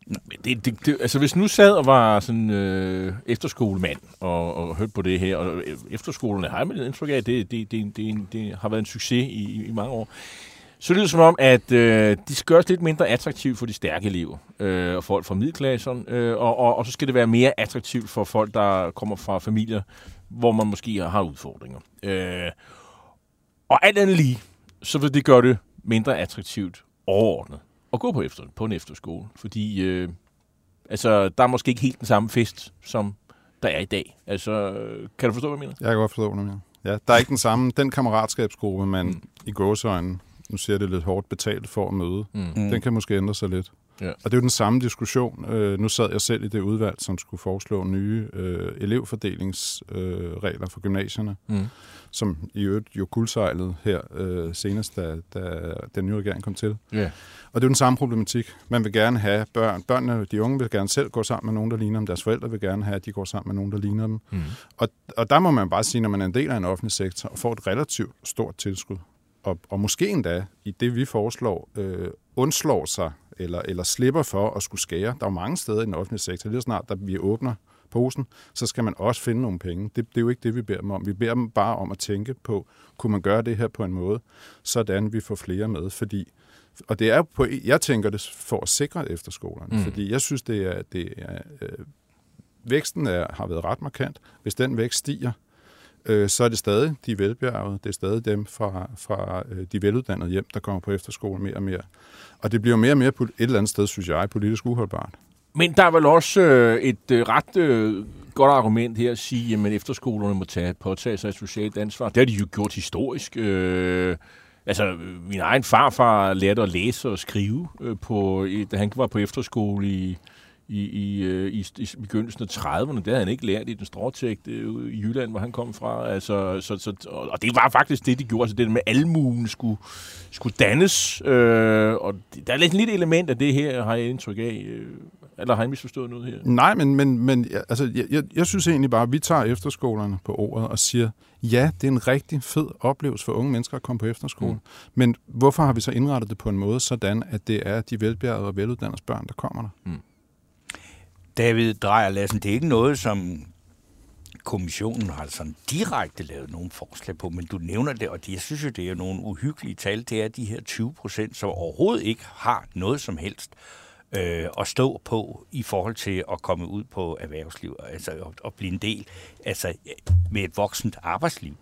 Det, det, det, altså hvis nu sad og var sådan øh, efterskolemand og, og hørte på det her, og øh, efterskolerne har jeg indtryk af, det, det, det, det, det har været en succes i, i mange år så lyder det som om, at øh, de skal gøres lidt mindre attraktivt for de stærke elever øh, og folk fra middelklassen, øh, og, og, og så skal det være mere attraktivt for folk, der kommer fra familier, hvor man måske har udfordringer. Øh, og alt andet lige, så vil det gøre det mindre attraktivt overordnet at gå på, efter, på en efterskole, fordi øh, altså, der er måske ikke helt den samme fest, som der er i dag. Altså, kan du forstå, hvad jeg mener? Jeg kan godt forstå, hvad du mener. Ja, der er ikke den samme, den kammeratskabsgruppe, man mm. i gåsøjne, nu siger det lidt hårdt betalt for at møde, mm. den kan måske ændre sig lidt. Ja. Og det er jo den samme diskussion. Øh, nu sad jeg selv i det udvalg, som skulle foreslå nye øh, elevfordelingsregler øh, for gymnasierne, mm. som i øvrigt jo kuldsejlede her øh, senest, da, da den nye regering kom til. Ja. Og det er jo den samme problematik. Man vil gerne have børn. Børnene, de unge vil gerne selv gå sammen med nogen, der ligner dem. Deres forældre vil gerne have, at de går sammen med nogen, der ligner dem. Mm. Og, og der må man bare sige, når man er en del af en offentlig sektor og får et relativt stort tilskud, og, og måske endda i det, vi foreslår, øh, undslår sig eller, eller slipper for at skulle skære. Der er jo mange steder i den offentlige sektor, lige snart der vi åbner posen, så skal man også finde nogle penge. Det, det er jo ikke det, vi beder dem om. Vi beder dem bare om at tænke på, kunne man gøre det her på en måde, sådan vi får flere med, fordi og det er på, jeg tænker det for at sikre efterskolerne, mm. fordi jeg synes, det er, det er øh, væksten er, har været ret markant. Hvis den vækst stiger, øh, så er det stadig de velbjergede, det er stadig dem fra, fra øh, de veluddannede hjem, der kommer på efterskole mere og mere. Og det bliver mere og mere et eller andet sted, synes jeg, politisk uholdbart. Men der er vel også øh, et øh, ret øh, godt argument her at sige, at efterskolerne må tage, påtage sig et socialt ansvar. Det har de jo gjort historisk. Øh, altså, min egen farfar lærte at læse og skrive, øh, på, da han var på efterskole i i, i, øh, i, i begyndelsen af 30'erne. Det havde han ikke lært i den stråtægt øh, i Jylland, hvor han kom fra. Altså, så, så, og det var faktisk det, de gjorde. Altså det med almuen skulle, skulle dannes. Øh, og der er lidt lille element af det her, har jeg indtryk af. Øh, eller har jeg misforstået noget her? Nej, men, men, men altså, jeg, jeg, jeg synes egentlig bare, at vi tager efterskolerne på ordet og siger, ja, det er en rigtig fed oplevelse for unge mennesker at komme på efterskole. Mm. Men hvorfor har vi så indrettet det på en måde sådan, at det er de velbjergede og veluddannede børn, der kommer der? Mm. David Drejer Lassen, det er ikke noget, som kommissionen har sådan direkte lavet nogle forslag på, men du nævner det, og det, jeg synes jo, det er nogle uhyggelige tal, det er de her 20 procent, som overhovedet ikke har noget som helst øh, at stå på i forhold til at komme ud på erhvervsliv, altså at, at blive en del altså, med et voksent arbejdsliv.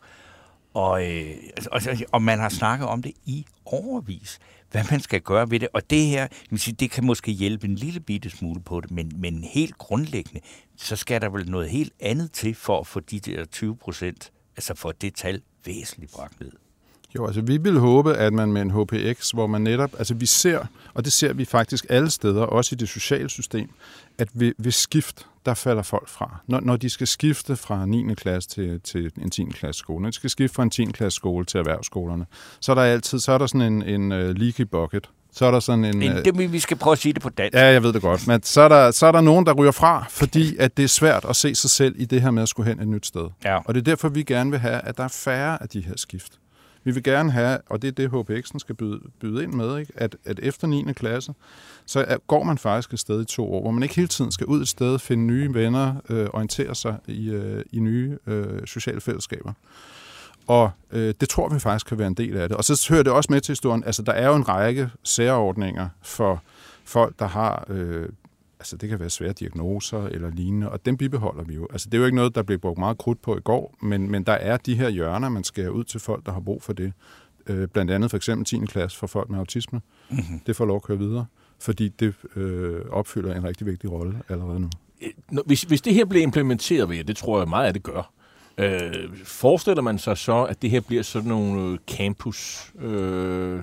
Og, øh, altså, og, og man har snakket om det i overvis hvad man skal gøre ved det. Og det her, sige, det kan måske hjælpe en lille bitte smule på det, men, men helt grundlæggende, så skal der vel noget helt andet til for at få de der 20 procent, altså for det tal væsentligt bragt ned. Jo, altså vi vil håbe, at man med en HPX, hvor man netop, altså vi ser, og det ser vi faktisk alle steder, også i det sociale system, at ved, ved skift, der falder folk fra. Når, når de skal skifte fra 9. klasse til, til en 10. klasse skole, når de skal skifte fra en 10. klasse skole til erhvervsskolerne, så er der altid så er der sådan en, en uh, leaky bucket. Så er der sådan en... en det, vi skal prøve at sige det på dansk. Ja, jeg ved det godt. Men så er, der, så er der nogen, der ryger fra, fordi at det er svært at se sig selv i det her med at skulle hen et nyt sted. Ja. Og det er derfor, vi gerne vil have, at der er færre af de her skift. Vi vil gerne have, og det er det, HPX'en skal byde, byde ind med, ikke? At, at efter 9. klasse, så går man faktisk et sted i to år, hvor man ikke hele tiden skal ud et sted, finde nye venner, øh, orientere sig i, øh, i nye øh, sociale fællesskaber. Og øh, det tror vi faktisk kan være en del af det. Og så hører det også med til historien, altså der er jo en række særordninger for folk, der har øh, altså det kan være svære diagnoser eller lignende, og dem bibeholder vi jo. Altså det er jo ikke noget, der blev brugt meget krudt på i går, men, men der er de her hjørner, man skal ud til folk, der har brug for det. Øh, blandt andet for eksempel 10. klasse for folk med autisme. Mm-hmm. Det får lov at køre videre, fordi det øh, opfylder en rigtig vigtig rolle allerede nu. Hvis, hvis det her bliver implementeret ved det tror jeg meget af det gør, Øh, forestiller man sig så, at det her bliver sådan nogle øh, campus, øh,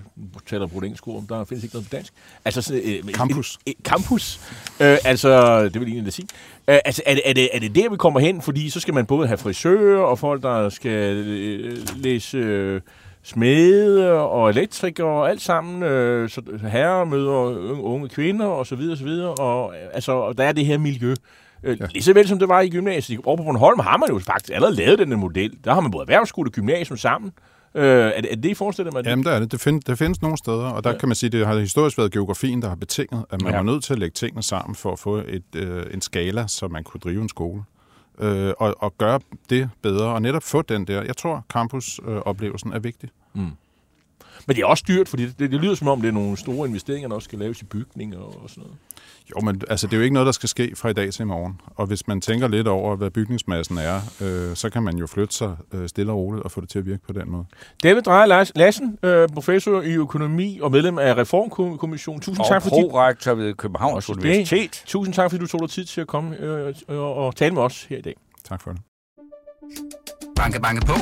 taler på engelsk ord, der findes ikke noget på dansk. Altså, sådan, øh, campus. Et, et, campus. Øh, altså, det vil jeg egentlig sige. Øh, altså, er det, er, det, er det der, vi kommer hen? Fordi så skal man både have frisører og folk, der skal øh, læse... Øh, smede og elektrikere og alt sammen, øh, så herrer møder unge, unge kvinder og så videre og så videre, og altså, der er det her miljø. Øh, ja. Lige så vel som det var i gymnasiet. Over på Bornholm har man jo faktisk allerede lavet den model. Der har man både erhvervsskole og gymnasium sammen. Øh, er, det, er det, I forestiller mig? Jamen, der er det. Det, find, det findes nogle steder, og der ja. kan man sige, det har historisk været geografien, der har betinget, at man ja. var nødt til at lægge tingene sammen for at få et, øh, en skala, så man kunne drive en skole. Øh, og, og gøre det bedre, og netop få den der. Jeg tror, campus-oplevelsen er vigtig. Mm. Men det er også dyrt, fordi det, det, det lyder som om, det er nogle store investeringer, der også skal laves i bygninger og sådan noget. Jo, men altså, det er jo ikke noget, der skal ske fra i dag til i morgen. Og hvis man tænker lidt over, hvad bygningsmassen er, øh, så kan man jo flytte sig øh, stille og roligt og få det til at virke på den måde. David Drejer Lassen, øh, professor i økonomi og medlem af Reformkommissionen. Tusind Og tak fordi... prorektor ved Københavns. Universitet. Tusind tak, fordi du tog dig tid til at komme øh, og, og tale med os her i dag. Tak for det. Banke, banke på.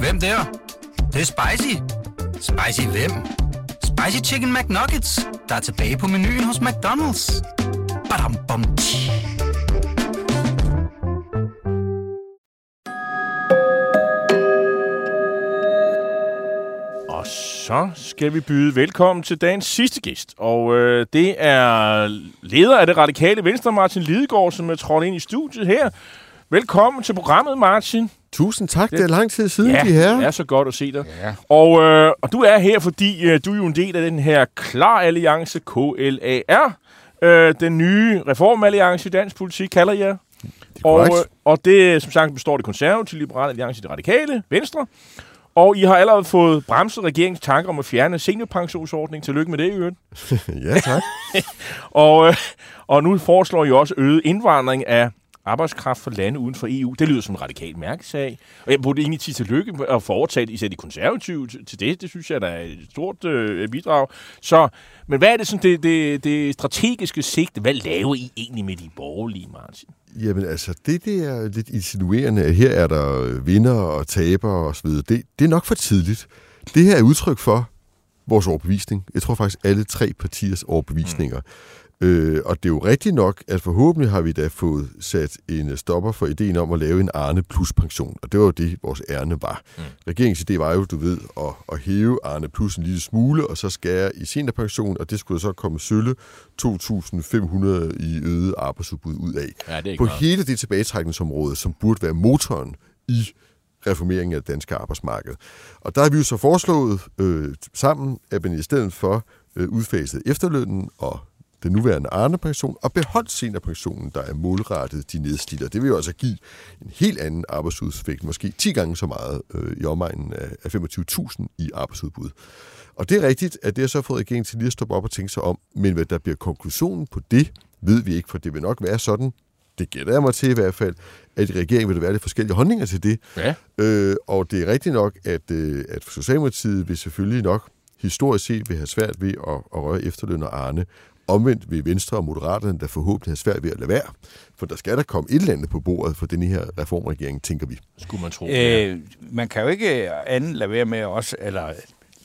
Hvem der? Det, det er spicy. Spicy hvem? Spicy Chicken McNuggets, der er tilbage på menuen hos McDonald's. Badum, bom, tji. Og så skal vi byde velkommen til dagens sidste gæst. Og øh, det er leder af det radikale Venstre, Martin Lidegaard, som er trådt ind i studiet her. Velkommen til programmet, Martin. Tusind tak. Det er lang tid siden, ja, de her. det er så godt at se dig. Ja. Og, øh, og du er her, fordi øh, du er jo en del af den her Klar Alliance, KLAR. Øh, den nye reformalliance i dansk politik, kalder jeg. Og, øh, og det, som sagt, består det konservative, liberale alliance, det radikale, venstre. Og I har allerede fået bremset regeringens tanker om at fjerne seniorpensionsordning. Tillykke med det, i øvrigt. ja, tak. Og, øh, og nu foreslår I også øget indvandring af arbejdskraft fra lande uden for EU. Det lyder som en radikal mærkesag. Og jeg burde egentlig sige tillykke at få overtaget især de konservative til det. Det synes jeg, der er et stort øh, bidrag. Så, men hvad er det, sådan, det, det, det strategiske sigte? Hvad laver I egentlig med de borgerlige, Martin? Jamen altså, det det er lidt insinuerende, at her er der vinder og tabere og så videre. Det, det er nok for tidligt. Det her er udtryk for vores overbevisning. Jeg tror faktisk alle tre partiers overbevisninger. Mm. Øh, og det er jo rigtigt nok, at forhåbentlig har vi da fået sat en stopper for ideen om at lave en Arne Plus pension. Og det var jo det, vores ærne var. Mm. Regeringens idé var jo, du ved, at, at hæve Arne Plus en lille smule, og så skære i seniorpension, og det skulle så komme sølle 2.500 i øget arbejdsudbud ud af. Ja, det På meget. hele det tilbagetrækningsområde, som burde være motoren i reformeringen af det danske arbejdsmarked. Og der har vi jo så foreslået øh, sammen, at man i stedet for øh, udfaset efterlønnen og den nuværende Arne-pension, og beholdt seniorpensionen, der er målrettet de nedslidte. Det vil jo altså give en helt anden arbejdsudfægt, måske 10 gange så meget øh, i omegnen af, af 25.000 i arbejdsudbud. Og det er rigtigt, at det har så fået regeringen til lige at stoppe op og tænke sig om, men hvad der bliver konklusionen på det, ved vi ikke, for det vil nok være sådan, det gætter jeg mig til i hvert fald, at i regeringen vil der være lidt forskellige holdninger til det. Ja. Øh, og det er rigtigt nok, at, øh, at Socialdemokratiet vil selvfølgelig nok historisk set vil have svært ved at, at røre efterløn og Arne. Omvendt vil Venstre og Moderaterne der forhåbentlig have svært ved at lade være. For der skal der komme et eller andet på bordet for den her reformregering, tænker vi. Skulle man tro. ja. Øh, man kan jo ikke anden lade være med også, eller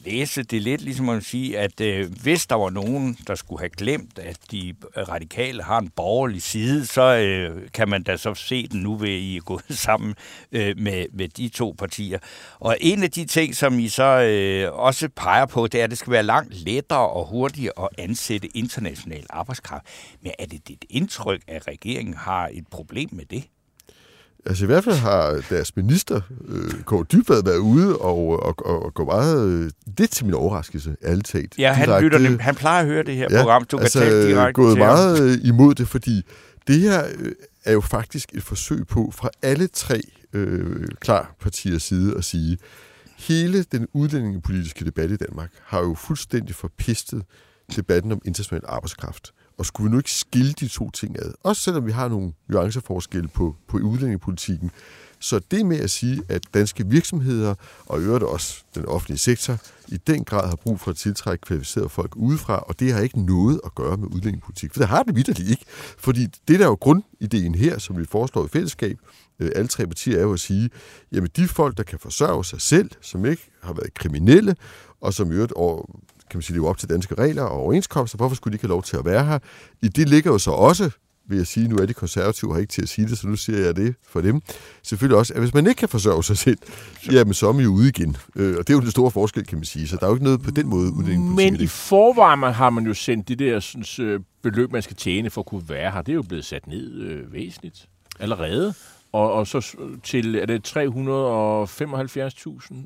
læse det lidt, ligesom at sige, at øh, hvis der var nogen, der skulle have glemt, at de øh, radikale har en borgerlig side, så øh, kan man da så se den nu ved, at I er gået sammen øh, med, med de to partier. Og en af de ting, som I så øh, også peger på, det er, at det skal være langt lettere og hurtigere at ansætte international arbejdskraft. Men er det dit indtryk, at regeringen har et problem med det? Altså i hvert fald har deres minister, øh, Kåre Dybvad, været ude og, og, og, og gå meget, øh, lidt til min overraskelse, ærligt talt. Ja, han, direkte- lytter, nem- han plejer at høre det her ja, program. Du kan altså, tale direkte gået til ham. meget øh, imod det, fordi det her øh, er jo faktisk et forsøg på fra alle tre øh, klar partiers side at sige, hele den udlændingepolitiske debat i Danmark har jo fuldstændig forpestet debatten om international arbejdskraft. Og skulle vi nu ikke skille de to ting ad? Også selvom vi har nogle nuanceforskelle på, på udlændingepolitikken. Så det med at sige, at danske virksomheder, og i øvrigt også den offentlige sektor, i den grad har brug for at tiltrække kvalificerede folk udefra, og det har ikke noget at gøre med udlændingepolitik. For det har det vidderligt ikke. Fordi det der er jo grundideen her, som vi foreslår i fællesskab, øh, alle tre partier, er jo at sige, jamen de folk, der kan forsørge sig selv, som ikke har været kriminelle, og som i øvrigt over, kan man sige, lever op til danske regler og overenskomster, hvorfor skulle de ikke have lov til at være her? I det ligger jo så også, vil jeg sige, nu er de konservative her ikke til at sige det, så nu siger jeg det for dem. Selvfølgelig også, at hvis man ikke kan forsørge sig selv, jamen så er man jo ude igen. Øh, og det er jo den store forskel, kan man sige. Så der er jo ikke noget på den måde udlændingepolitik. Men i forvejen har man jo sendt det der synes, øh, beløb, man skal tjene for at kunne være her. Det er jo blevet sat ned øh, væsentligt allerede. Og, og så til, er det 375.000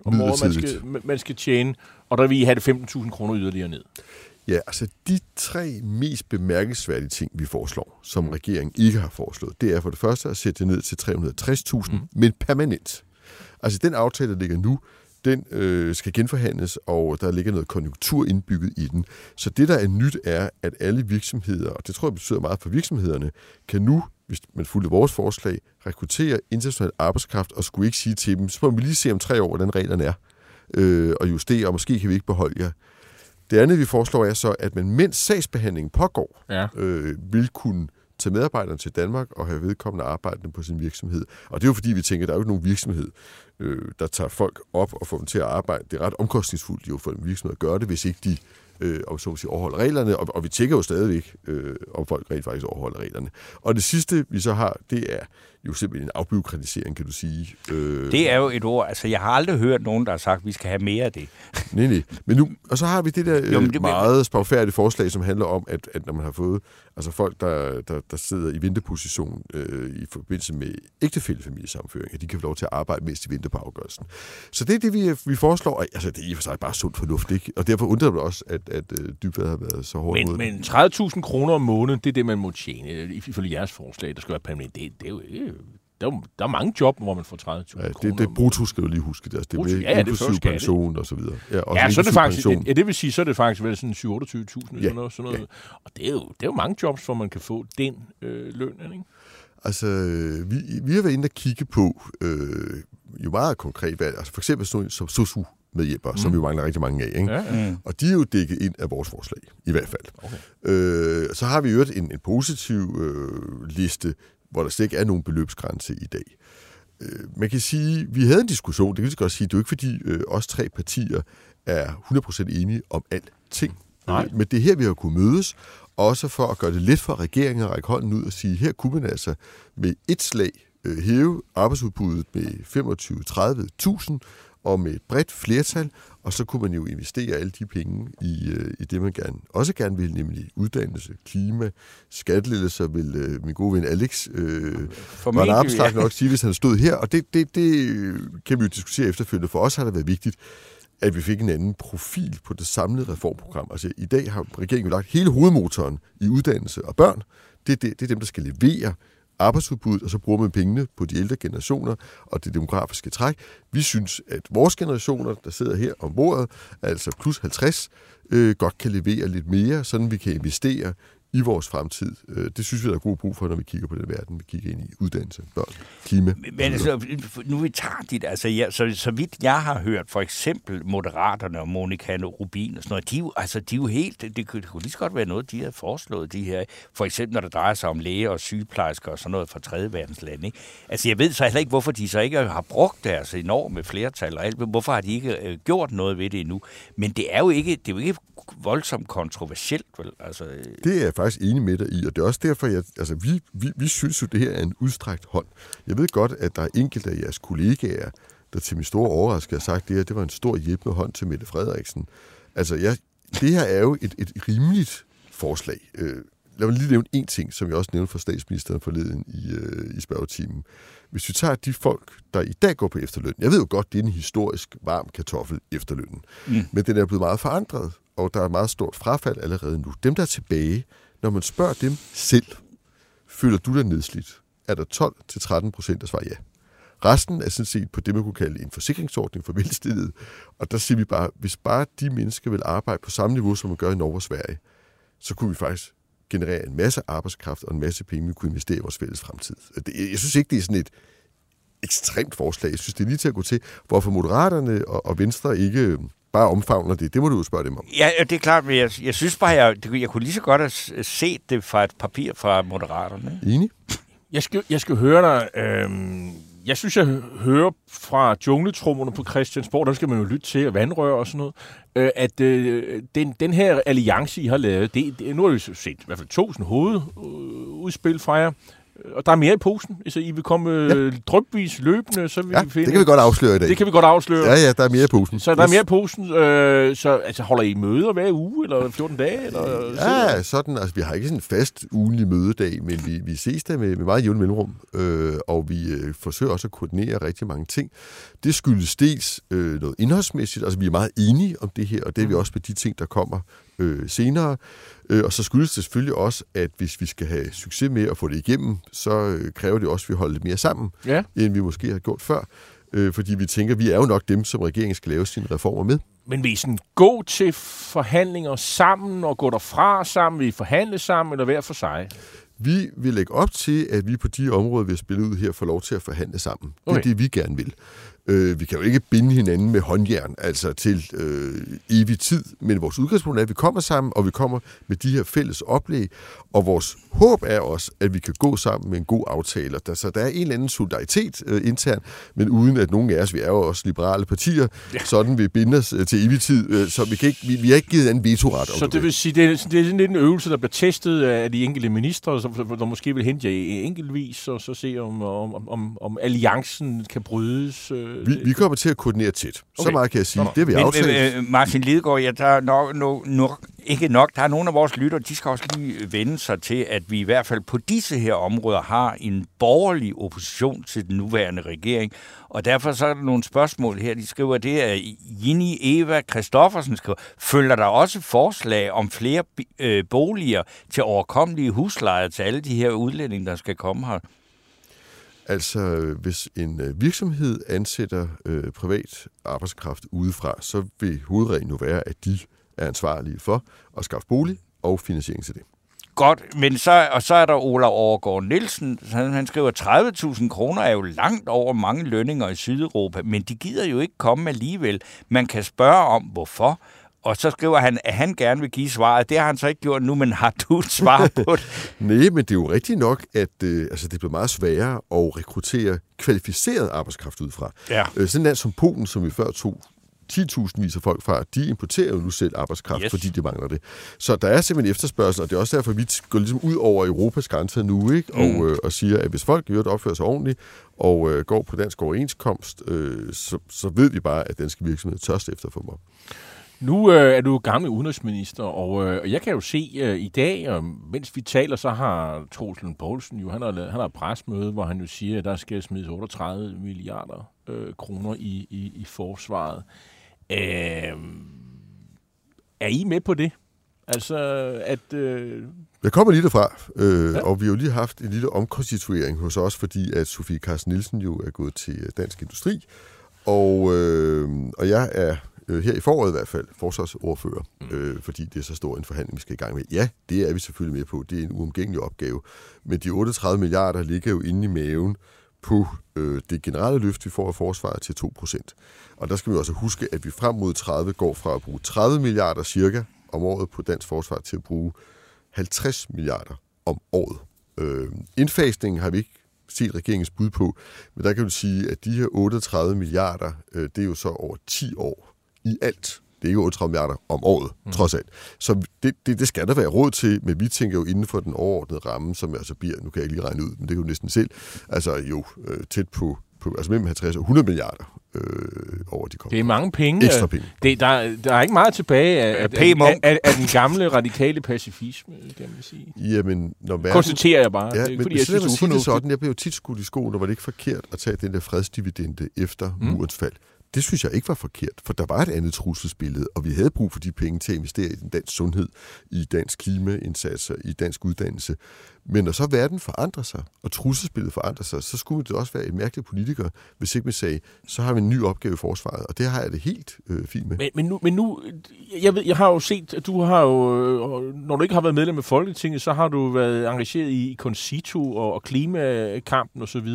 om året, man skal, man- man skal tjene, og der vil I have det 15.000 kroner yderligere ned. Ja, altså de tre mest bemærkelsesværdige ting, vi foreslår, som regeringen ikke har foreslået, det er for det første at sætte det ned til 360.000, mm. men permanent. Altså den aftale, der ligger nu, den øh, skal genforhandles, og der ligger noget konjunktur indbygget i den. Så det, der er nyt, er, at alle virksomheder, og det tror jeg betyder meget for virksomhederne, kan nu, hvis man fulgte vores forslag, rekruttere international arbejdskraft, og skulle ikke sige til dem, så må vi lige se om tre år, hvordan reglerne er, øh, og justere, og måske kan vi ikke beholde jer. Det andet, vi foreslår, er så, at man mens sagsbehandlingen pågår, Ja. øh, vil kunne tage medarbejderne til Danmark og have vedkommende arbejdende på sin virksomhed. Og det er jo fordi, vi tænker, at der er jo ikke nogen virksomhed, øh, der tager folk op og får dem til at arbejde. Det er ret omkostningsfuldt jo for en virksomhed at gøre det, hvis ikke de øh, om så sige, overholder reglerne, og, og vi tjekker jo stadigvæk, øh, om folk rent faktisk overholder reglerne. Og det sidste, vi så har, det er jo simpelthen en afbyråkratisering, kan du sige. Øh, Det er jo et ord, altså jeg har aldrig hørt nogen, der har sagt, at vi skal have mere af det. Nej, nej. Men nu, og så har vi det der Jo, men det, meget spagfærdige forslag, som handler om, at, at når man har fået altså folk, der, der, der sidder i venteposition øh, i forbindelse med ægtefællefamiliesamføring, at de kan få lov til at arbejde, mens de venter på afgørelsen. Så det er det, vi, vi foreslår. Og, altså, det er i og for sig bare sund fornuft, ikke? Og derfor undrer det mig også, at, at øh, Dybvad har været så hård mod Men, men 30.000 kroner om måneden, det er det, man må tjene. Ifølge jeres forslag, der skal være permanent. Det, det er jo ikke... Der er, jo- der er mange job, hvor man får 30.000 Ja, kroner det, det om brutto skal du lige huske. Det, altså, det er Brutto? Ja, ja, det inklusiv skat, pension og så videre. Ja, og Ja, så er det faktisk, pension. ja, det vil sige, så er det faktisk vel sådan 27.000 eller Ja, sådan noget. Sådan noget. Og det er, jo, det er jo mange jobs, hvor man kan få den øh, løn, ikke? Altså, vi, vi har været inde og kigge på øh, jo meget konkret, hvad, altså for eksempel sådan som sosu medhjælpere, mm. som vi mangler rigtig mange af. Ikke? Ja, ja. Og de er jo dækket ind af vores forslag, i hvert fald. Okay. Øh, så har vi jo en, en positiv øh, liste, hvor der slet ikke er nogen beløbsgrænse i dag. Øh, man kan sige, vi havde en diskussion, det kan vi godt sige, det er jo ikke fordi øh, os tre partier er 100% enige om alting. Nej. Men det er her, vi har kunnet mødes, også for at gøre det let for regeringen at række hånden ud og sige, her kunne man altså med et slag øh, hæve arbejdsudbuddet med 25-30.000 og med et bredt flertal, og så kunne man jo investere alle de penge i, øh, i det, man gerne, også gerne vil, nemlig uddannelse, klima, skattelettelser, vil øh, min gode ven Alex øh, var Armstrong ja. nok sige, hvis han stod her, og det, det, det kan vi jo diskutere efterfølgende. For os har det været vigtigt, at vi fik en anden profil på det samlede reformprogram. Altså i dag har regeringen jo lagt hele hovedmotoren i uddannelse og børn. Det det, det er dem, der skal levere arbejdsudbuddet, og så bruger man pengene på de ældre generationer og det demografiske træk. Vi synes, at vores generationer, der sidder her om bordet, altså plus 50, øh, godt kan levere lidt mere, sådan vi kan investere i vores fremtid. Øh, det synes vi, der er god brug for, når vi kigger på den verden, vi kigger ind i uddannelse, børn, klima. Men altså, nu vi tager dit, altså, ja, så, så vidt jeg har hørt, for eksempel Moderaterne og Monika Rubin og sådan noget, de jo, altså, de er jo helt, det, kunne, det kunne lige så godt være noget, de har foreslået, de her, for eksempel når det drejer sig om læger og sygeplejersker og sådan noget fra tredje verdens lande. Ikke? Altså, jeg ved så heller ikke, hvorfor de så ikke har brugt deres enorme flertal og alt, hvorfor har de ikke øh, gjort noget ved det endnu. Men det er jo ikke, det er jo ikke voldsomt kontroversielt, vel? Altså, øh, Det er faktisk enig med dig i, og det er også derfor, jeg, altså, vi, vi, vi synes jo, det her er en udstrakt hånd. Jeg ved godt, at der er enkelte af jeres kollegaer, der til min store overraskelse har sagt, det her det var en stor hjælpende hånd til Mette Frederiksen. Altså, jeg, det her er jo et, et rimeligt forslag. Øh, lad mig lige nævne en ting, som jeg også nævnte for statsministeren forleden i, øh, i spørgetimen. Hvis vi tager de folk, der i dag går på efterløn, jeg ved jo godt, det er en historisk varm kartoffel efterlønnen, mm. men den er blevet meget forandret, og der er meget stort frafald allerede nu. Dem, der er tilbage, når man spørger dem selv, føler du dig nedslidt? Er der 12-13 procent, der svarer ja. Resten er sådan set på det, man kunne kalde en forsikringsordning for velstillede. Og der siger vi bare, hvis bare de mennesker vil arbejde på samme niveau, som man gør i Norge og Sverige, så kunne vi faktisk generere en masse arbejdskraft og en masse penge, vi kunne investere i vores fælles fremtid. Jeg synes ikke, det er sådan et ekstremt forslag. Jeg synes, det er lige til at gå til, hvorfor Moderaterne og, og Venstre ikke øhm, bare omfavner det. Det må du jo spørge dem om. Ja, det er klart, men jeg, jeg synes bare, jeg, jeg kunne lige så godt have s- set det fra et papir fra Moderaterne. ikke? Enig? Jeg skal, jeg skal høre dig. Øhm, jeg synes, jeg hø- hører fra jungletrummerne på Christiansborg, der skal man jo lytte til, og vandrør og sådan noget, øh, at øh, den, den her alliance, I har lavet, det, det, nu har vi set i hvert fald to sådan hovedudspil fra jer, og der er mere i posen. Så I vil komme øh, drypvis løbende, så vil Ja, vi finde... det kan vi godt afsløre i dag. det kan vi godt afsløre. Ja, ja, der er mere i posen. Så der er Yes. mere i posen. Øh, så altså, holder I møder hver uge, eller 14 dage? Eller, Ja, sådan, altså vi har ikke sådan en fast ugenlig mødedag, men vi, vi ses der med, med meget jævne mellemrum, øh, og vi øh, forsøger også at koordinere rigtig mange ting. Det skyldes dels øh, noget indholdsmæssigt, altså vi er meget enige om det her, og det er vi også med de ting, der kommer øh, senere. Øh, og så skyldes det selvfølgelig også, at hvis vi skal have succes med at få det igennem, så øh, kræver det også, at vi holder lidt mere sammen, Ja. end vi måske har gjort før. øh, fordi vi tænker, vi er jo nok dem, som regeringen skal lave sine reformer med. Men vil I sådan gå til forhandlinger sammen og gå derfra sammen? Vil I forhandle sammen eller hver for sig? Vi vil lægge op til, at vi på de områder, vi har spillet ud her, får lov til at forhandle sammen. Okay. Det er det, vi gerne vil. Øh, vi kan jo ikke binde hinanden med håndjern, altså til øh, evig tid, men vores udgangspunkt er, at vi kommer sammen, og vi kommer med de her fælles oplæg, og vores håb er også, at vi kan gå sammen med en god aftale. Der, så der er en eller anden solidaritet øh, intern, men uden at nogen af os, vi er jo også liberale partier, ja. sådan vi binder os øh, til evig tid, øh, så vi, kan ikke, vi, vi har ikke givet en vetoret. Så det, det vil sige, det er, det er sådan lidt en øvelse, der bliver testet af de enkelte ministre, der måske vil hente jer enkeltvis, og så se, om, om, om, om alliancen kan brydes. Øh, vi, vi kommer til at koordinere tæt. Okay. Så meget kan jeg sige. Det vil jeg aftale. Øh, Martin Lidegaard, jeg tager nok, nok, nok, ikke nok. Der er nogle af vores lytter, de skal også lige vende sig til, at vi i hvert fald på disse her områder har en borgerlig opposition til den nuværende regering. Og derfor så er der nogle spørgsmål her. De skriver, det er Ginny Eva Kristoffersen skriver, følger der også forslag om flere øh, boliger til overkommelige huslejer til alle de her udlændinge, der skal komme her? Altså, hvis en øh, virksomhed ansætter øh, privat arbejdskraft udefra, så vil hovedreglen jo være, at de er ansvarlige for at skaffe bolig og finansiering til det. Godt, men så, og så er der Ola Overgaard Nielsen, han, han skriver, 30.000 kroner er jo langt over mange lønninger i Sydeuropa, men de gider jo ikke komme alligevel. Man kan spørge om, hvorfor. Og så skriver han, at han gerne vil give svaret. Det har han så ikke gjort nu, men har du et svar på det? Nej, men det er jo rigtigt nok, at øh, altså, det bliver meget sværere at rekruttere kvalificeret arbejdskraft ud fra. Ja. Øh, sådan en land som Polen, som vi før tog 10.000 vis af folk fra, de importerer jo nu selv arbejdskraft, yes. fordi de mangler det. Så der er simpelthen efterspørgsel, og det er også derfor, vi går ligesom ud over Europas grænser nu, ikke? Og, mm. øh, og siger, at hvis folk gør det opfører sig ordentligt, og øh, går på dansk overenskomst, øh, så, så ved vi bare, at danske virksomheder tørst efter for dem nu øh, er du gammel udenrigsminister, og øh, jeg kan jo se øh, i dag, og mens vi taler, så har Troels Lund Poulsen jo, han har, han har et presmøde, hvor han jo siger, at der skal smides 38 milliarder øh, kroner i, i, i forsvaret. Øh, er I med på det? Altså, at... Øh... Jeg kommer lige derfra, øh, ja. og vi har jo lige haft en lille omkonstituering hos os, fordi at Sofie Carsten Nielsen jo er gået til Dansk Industri, og, øh, og jeg er øh, her i foråret i hvert fald, forsvarsordfører, mm. øh, fordi det er så stor en forhandling, vi skal i gang med. Ja, det er vi selvfølgelig med på. Det er en uomgængelig opgave. Men de 38 milliarder ligger jo inde i maven på øh, det generelle løft, vi får af forsvaret til 2%. Og der skal vi også huske, at vi frem mod 30 går fra at bruge 30 milliarder cirka om året på dansk forsvar til at bruge 50 milliarder om året. Øh, indfasningen har vi ikke set regeringens bud på, men der kan du sige, at de her 38 milliarder, øh, det er jo så over 10 år i alt. Det er ikke 38 milliarder om året, mm. trods alt. Så det, det, det skal der være råd til, men vi tænker jo inden for den overordnede ramme, som altså bliver, nu kan jeg ikke lige regne ud, men det er jo næsten selv, altså jo øh, tæt på, på, altså mellem 50 og 100 milliarder øh, over de kommende Det er mange penge. Ekstra penge. Det, der, der er ikke meget tilbage af, af, af, af, af den gamle radikale pacifisme, kan man sige. Jamen, når verden... Konstaterer jeg bare. Ja, det er, men, fordi, jeg synes, det er sådan, jeg blev jo tit skudt i skoen, og var det ikke forkert at tage den der fredsdividende efter mm. murens fald. Det synes jeg ikke var forkert, for der var et andet trusselsbillede, og vi havde brug for de penge til at investere i den dansk sundhed, i dansk klimaindsatser, i dansk uddannelse. Men når så verden forandrer sig, og trusselsbilledet forandrer sig, så skulle det også være et mærkeligt politiker, hvis ikke man sagde, så har vi en ny opgave i forsvaret, og det har jeg det helt øh, fint med. Men, men, nu, men nu, jeg, ved, jeg har jo set, at du har jo, øh, når du ikke har været medlem af Folketinget, så har du været engageret i Concito og, og klimakampen osv.,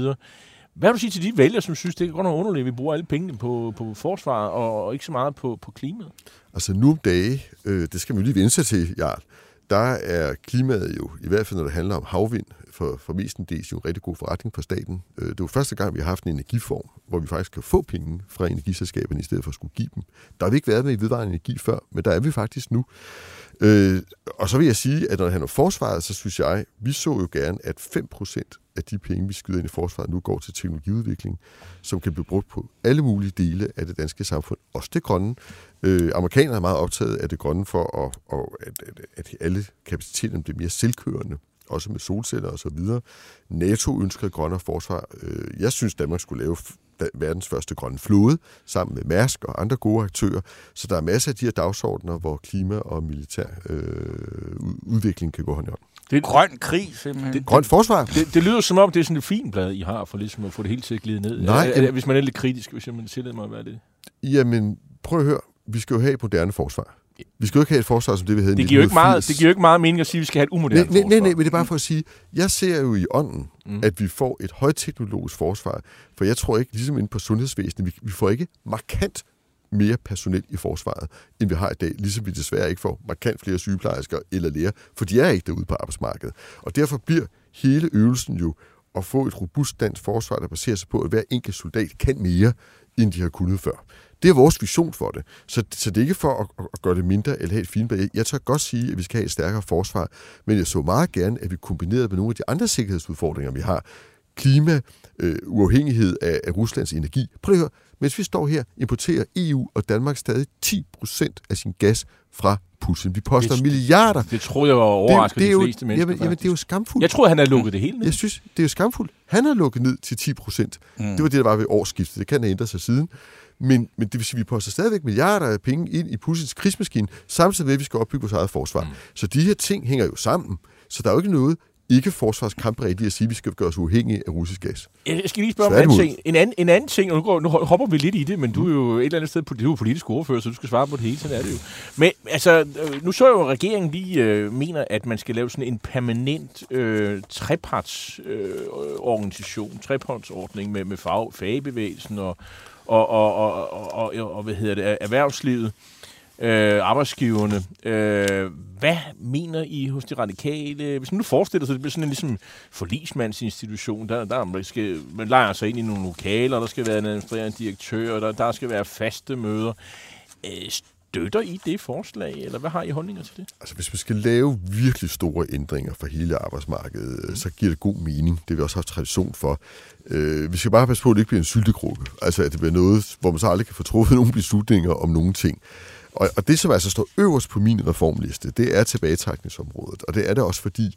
hvad vil du sige til de vælgere, som synes, det er godt nok underligt, at vi bruger alle pengene på, på forsvaret og, og ikke så meget på, på klimaet? Altså nu om dage, øh, det skal man jo lige vende sig til, Jarl, der er klimaet jo, i hvert fald når det handler om havvind, for, for mestendels jo en rigtig god forretning for staten. Øh, det er jo første gang, vi har haft en energiform, hvor vi faktisk kan få penge fra energiselskaberne, i stedet for at skulle give dem. Der har vi ikke været med i vedvarende energi før, men der er vi faktisk nu. Øh, og så vil jeg sige, at når det handler om forsvaret, så synes jeg, vi så jo gerne, at 5% af de penge, vi skyder ind i forsvaret, nu går til teknologiudvikling, som kan blive brugt på alle mulige dele af det danske samfund, også det grønne. Øh, amerikanerne er meget optaget af det grønne for, at, at, at, at alle kapaciteterne bliver mere selvkørende også med solceller og så videre. NATO ønsker et grønnere forsvar. Øh, jeg synes, Danmark skulle lave verdens første grønne flåde, sammen med Mærsk og andre gode aktører. Så der er masser af de her dagsordner, hvor klima og militær øh, udvikling kan gå hånd i hånd. Det, grøn krig, simpelthen. Det, Grønt forsvar. Det, det lyder som om, det er sådan et fint blad, I har, for ligesom at få det hele til at glide ned. Nej, er, er, hvis man er lidt kritisk, hvis man tillader mig at være det. Jamen, prøv at høre. Vi skal jo have et moderne forsvar. Vi skal jo ikke have et forsvar som det, vi havde i Det giver, jo ikke meget, 1980. det giver jo ikke meget mening at sige, at vi skal have et umoderne Nej, nej, nej, nej, forsvar. men det er bare for at sige, jeg ser jo i ånden, mm. at vi får et højteknologisk forsvar, for jeg tror ikke, ligesom inde på sundhedsvæsenet, vi, vi får ikke markant mere personel i forsvaret, end vi har i dag, ligesom vi desværre ikke får markant flere sygeplejersker eller læger, for de er ikke derude på arbejdsmarkedet. Og derfor bliver hele øvelsen jo at få et robust dansk forsvar, der baserer sig på, at hver enkelt soldat kan mere, end de har kunnet før. Det er vores vision for det. Så, så det er ikke for at, at gøre det mindre eller have et fint Jeg, jeg tør godt sige, at vi skal have et stærkere forsvar, men jeg så meget gerne, at vi kombinerede med nogle af de andre sikkerhedsudfordringer, vi har. Klima, øh, uafhængighed af, af Ruslands energi. Prøv at høre, mens vi står her, importerer EU og Danmark stadig 10% af sin gas fra Putin. Vi poster Det- milliarder. Det troede jeg var overrasket det er de jo, fleste mennesker. jamen, jamen, det er jo skamfuldt. Jeg troede, han havde lukket det hele ned. Jeg synes, det er jo skamfuldt. Han har lukket ned til 10 procent. Mm. Det var det, der var ved årsskiftet. Det kan have ændret sig siden. Men, men det vil sige, at vi poster stadigvæk milliarder af penge ind i Putins krigsmaskine, samtidig med, at vi skal opbygge vores eget forsvar. Mm. Så de her ting hænger jo sammen. Så der er jo ikke noget ikke forsvarskampberedt i at sige, at vi skal gøre os uafhængige af russisk gas. Jeg skal lige spørge om en anden ting. En anden, en anden ting, og nu, går, nu hopper vi lidt i det, men du er jo et eller andet sted du er politisk ordfører, så du skal svare på det hele, sådan er det jo. Men altså, øh, nu så jeg jo, at regeringen lige øh, mener, at man skal lave sådan en permanent øh, trepartsorganisation, øh, trepartsordning med, med fag, fagbevægelsen og, og, og, og, og, og, og hvad hedder det, erhvervslivet øh, arbejdsgiverne. Øh, hvad mener I hos de radikale? Hvis man nu forestiller sig, at det bliver sådan en ligesom forlismandsinstitution, der, der man skal, man leger sig ind i nogle lokaler, der skal være en administrerende direktør, der, der skal være faste møder. Øh, støtter I det forslag, eller hvad har I holdninger til det? Altså, hvis vi skal lave virkelig store ændringer for hele arbejdsmarkedet, mm. så giver det god mening. Det har vi også haft tradition for. Øh, vi skal bare passe på, at det ikke bliver en syltekrukke. Altså, at det bliver noget, hvor man så aldrig kan få truffet nogle beslutninger om nogle ting. Og, og det, som altså står øverst på min reformliste, det er tilbagetrækningsområdet. Og det er det også, fordi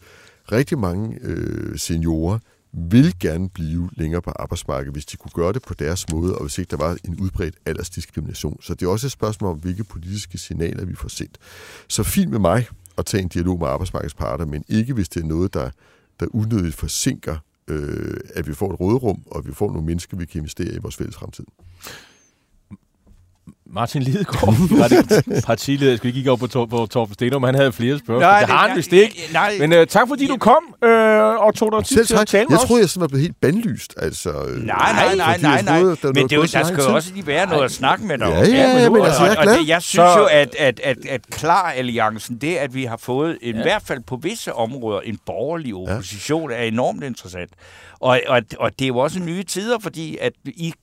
rigtig mange øh, seniorer vil gerne blive længere på arbejdsmarkedet, hvis de kunne gøre det på deres måde, og hvis ikke der var en udbredt aldersdiskrimination. Så det er også et spørgsmål om, hvilke politiske signaler vi får sendt. Så fint med mig at tage en dialog med arbejdsmarkedets parter, men ikke hvis det er noget, der, der unødigt forsinker, øh, at vi får et råderum, og at vi får nogle mennesker, vi kan investere i vores fælles fremtid. Martin Lidegaard, partileder, jeg skulle ikke kigge op på, Tor, på Torben Stenum, han havde flere spørgsmål. Nej, det det- har han vist ikke. nej. Men øh, tak fordi du kom øh, og tog dig tid til at tale med Jeg os. troede, jeg sådan var blevet helt bandlyst. Altså, øh, Nej, nej, nej, nej, jeg nej. troede, der Men det er der skal jo også lige være noget at snakke med dig. Ja, ja, ja, men altså, jeg er og, glad. og det, jeg synes Så- jo, at, at, at, at Klar-alliancen, det at vi har fået, i hvert fald på visse områder, en borgerlig opposition, er enormt interessant. Og, og, og det er jo også nye tider, fordi at I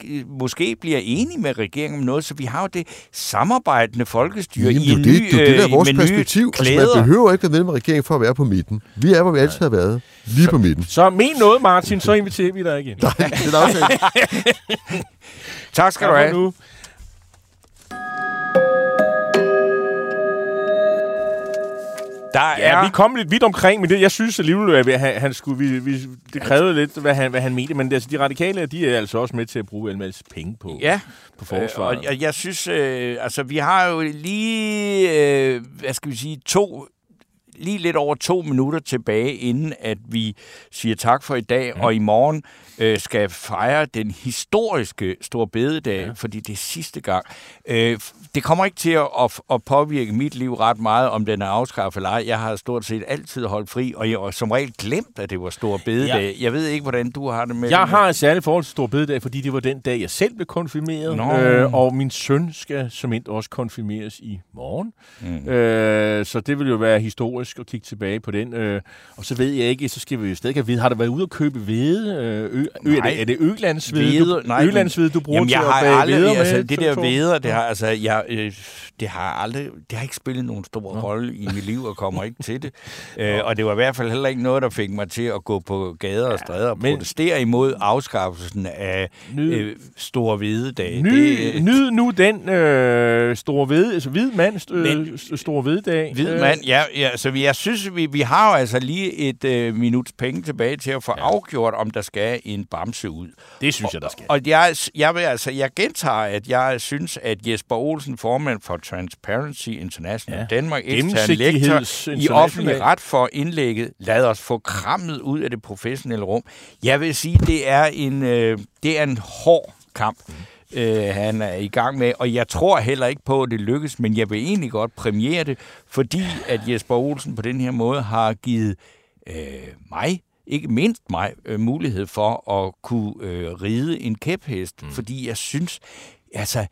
måske bliver enige med regeringen om noget, så vi har jo det samarbejdende folkestyre Jamen, i det er en ny, det, det, det der er øh, vores med nye perspektiv. Altså, klæder. man behøver ikke være medlem af regeringen for at være på midten. Vi er, hvor vi altid har været. Lige på midten. Så men noget, Martin, så inviterer vi dig igen. Nej, det er tak skal du have. nu. Der Ja, er... vi kom lidt vidt omkring, men det, jeg synes alligevel, at han, han skulle, vi, vi, det krævede lidt, hvad han, hvad han mente. Men altså, de radikale, de er altså også med til at bruge en masse penge på, Ja, på forsvaret. Øh, og jeg, jeg synes, øh, altså vi har jo lige, øh, hvad skal vi sige, to, lige lidt over to minutter tilbage, inden at vi siger tak for i dag, mm. og i morgen øh, skal fejre den historiske Stor Bededag, ja. fordi det er sidste gang. Øh, det kommer ikke til at, at, at påvirke mit liv ret meget, om den er afskaffet eller ej. Jeg har stort set altid holdt fri, og jeg har som regel glemt, at det var Stor Bededag. Ja. Jeg ved ikke, hvordan du har det med Jeg det. har et særligt forhold til Stor Bededag, fordi det var den dag, jeg selv blev konfirmeret. Nå. Øh, og min søn skal som endt også konfirmeres i morgen. Mm. Øh, så det vil jo være historisk at kigge tilbage på den. Øh, og så ved jeg ikke, så skal vi jo stadig have vide, har du været ude og købe hvede? Øh, ø, er, Nej. det, er det ølandsvede, du, nej, ølandsvede, du bruger Jamen, til jeg at har aldrig, hveder med? altså, det der veder, det har, altså, jeg, øh, det har aldrig, det har ikke spillet nogen stor rolle i mit liv, og kommer ikke til det. Øh, og det var i hvert fald heller ikke noget, der fik mig til at gå på gader og stræder og men- protestere imod afskaffelsen af Nyd- øh, Store Hvidedag. Ny, Det, nyd nu den øh, store ved, altså hvid mand, øh, Men- store veddag. Hvid mand, ja, ja, så jeg synes, vi, vi har jo altså lige et øh, minuts penge tilbage til at få ja. afgjort, om der skal en bamse ud. Det synes jeg, der skal. Og, og jeg, jeg, vil, altså, jeg gentager, at jeg synes, at Jesper Olsen, formand for Transparency International ja. Danmark, ekstern lektor i offentlig ret for indlægget, lader os få krammet ud af det professionelle rum. Jeg vil sige, det er en, øh, det er en hård kamp. Mm øh, han er i gang med. Og jeg tror heller ikke på, at det lykkes, men jeg vil egentlig godt premiere det, fordi at Jesper Olsen på den her måde har givet øh, mig, ikke mindst mig, øh, mulighed for at kunne øh, ride en kæphest. Mm. Fordi jeg synes, altså,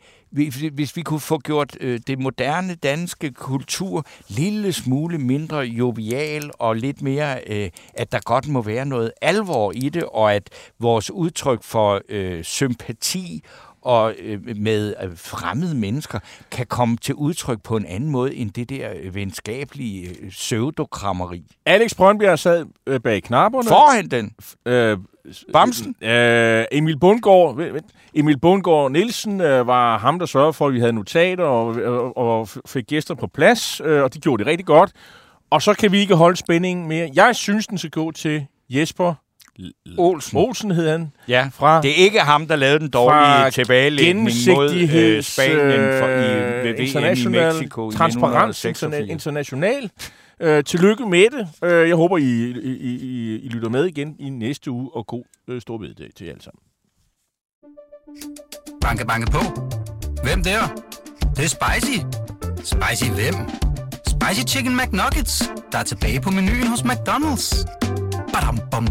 hvis vi kunne få gjort øh, det moderne danske kultur lille smule mindre jovial og lidt mere, øh, at der godt må være noget alvor i det, og at vores udtryk for øh, sympati og øh, med øh, fremmede mennesker kan komme til udtryk på en anden måde end det der øh, venskabelige pseudokrammeri. Alex Brøndbjerg sad bag knapperne. Forhen den. Øh, Bamsen? Øh, Emil Bundgaard, Emil Bundgaard Nielsen øh, var ham, der sørgede for, at vi havde notater og, og, og fik gæster på plads, øh, og de gjorde det rigtig godt. Og så kan vi ikke holde spændingen mere. Jeg synes, den skal gå til Jesper Olsen. Olsen hed han. Ja, fra, det er ikke ham, der lavede den dårlige tilbagelægning mod øh, Spanien for, i, ved international, i Mexico Transparens international. Øh, tillykke med det. Øh, jeg håber, I, I, I, I lytter med igen i næste uge, og god øh, stor bededag til jer alle sammen. Banke, banke på. Hvem der? Det, det er spicy. Spicy hvem? Spicy Chicken McNuggets, der er tilbage på menuen hos McDonald's. Badum, bom,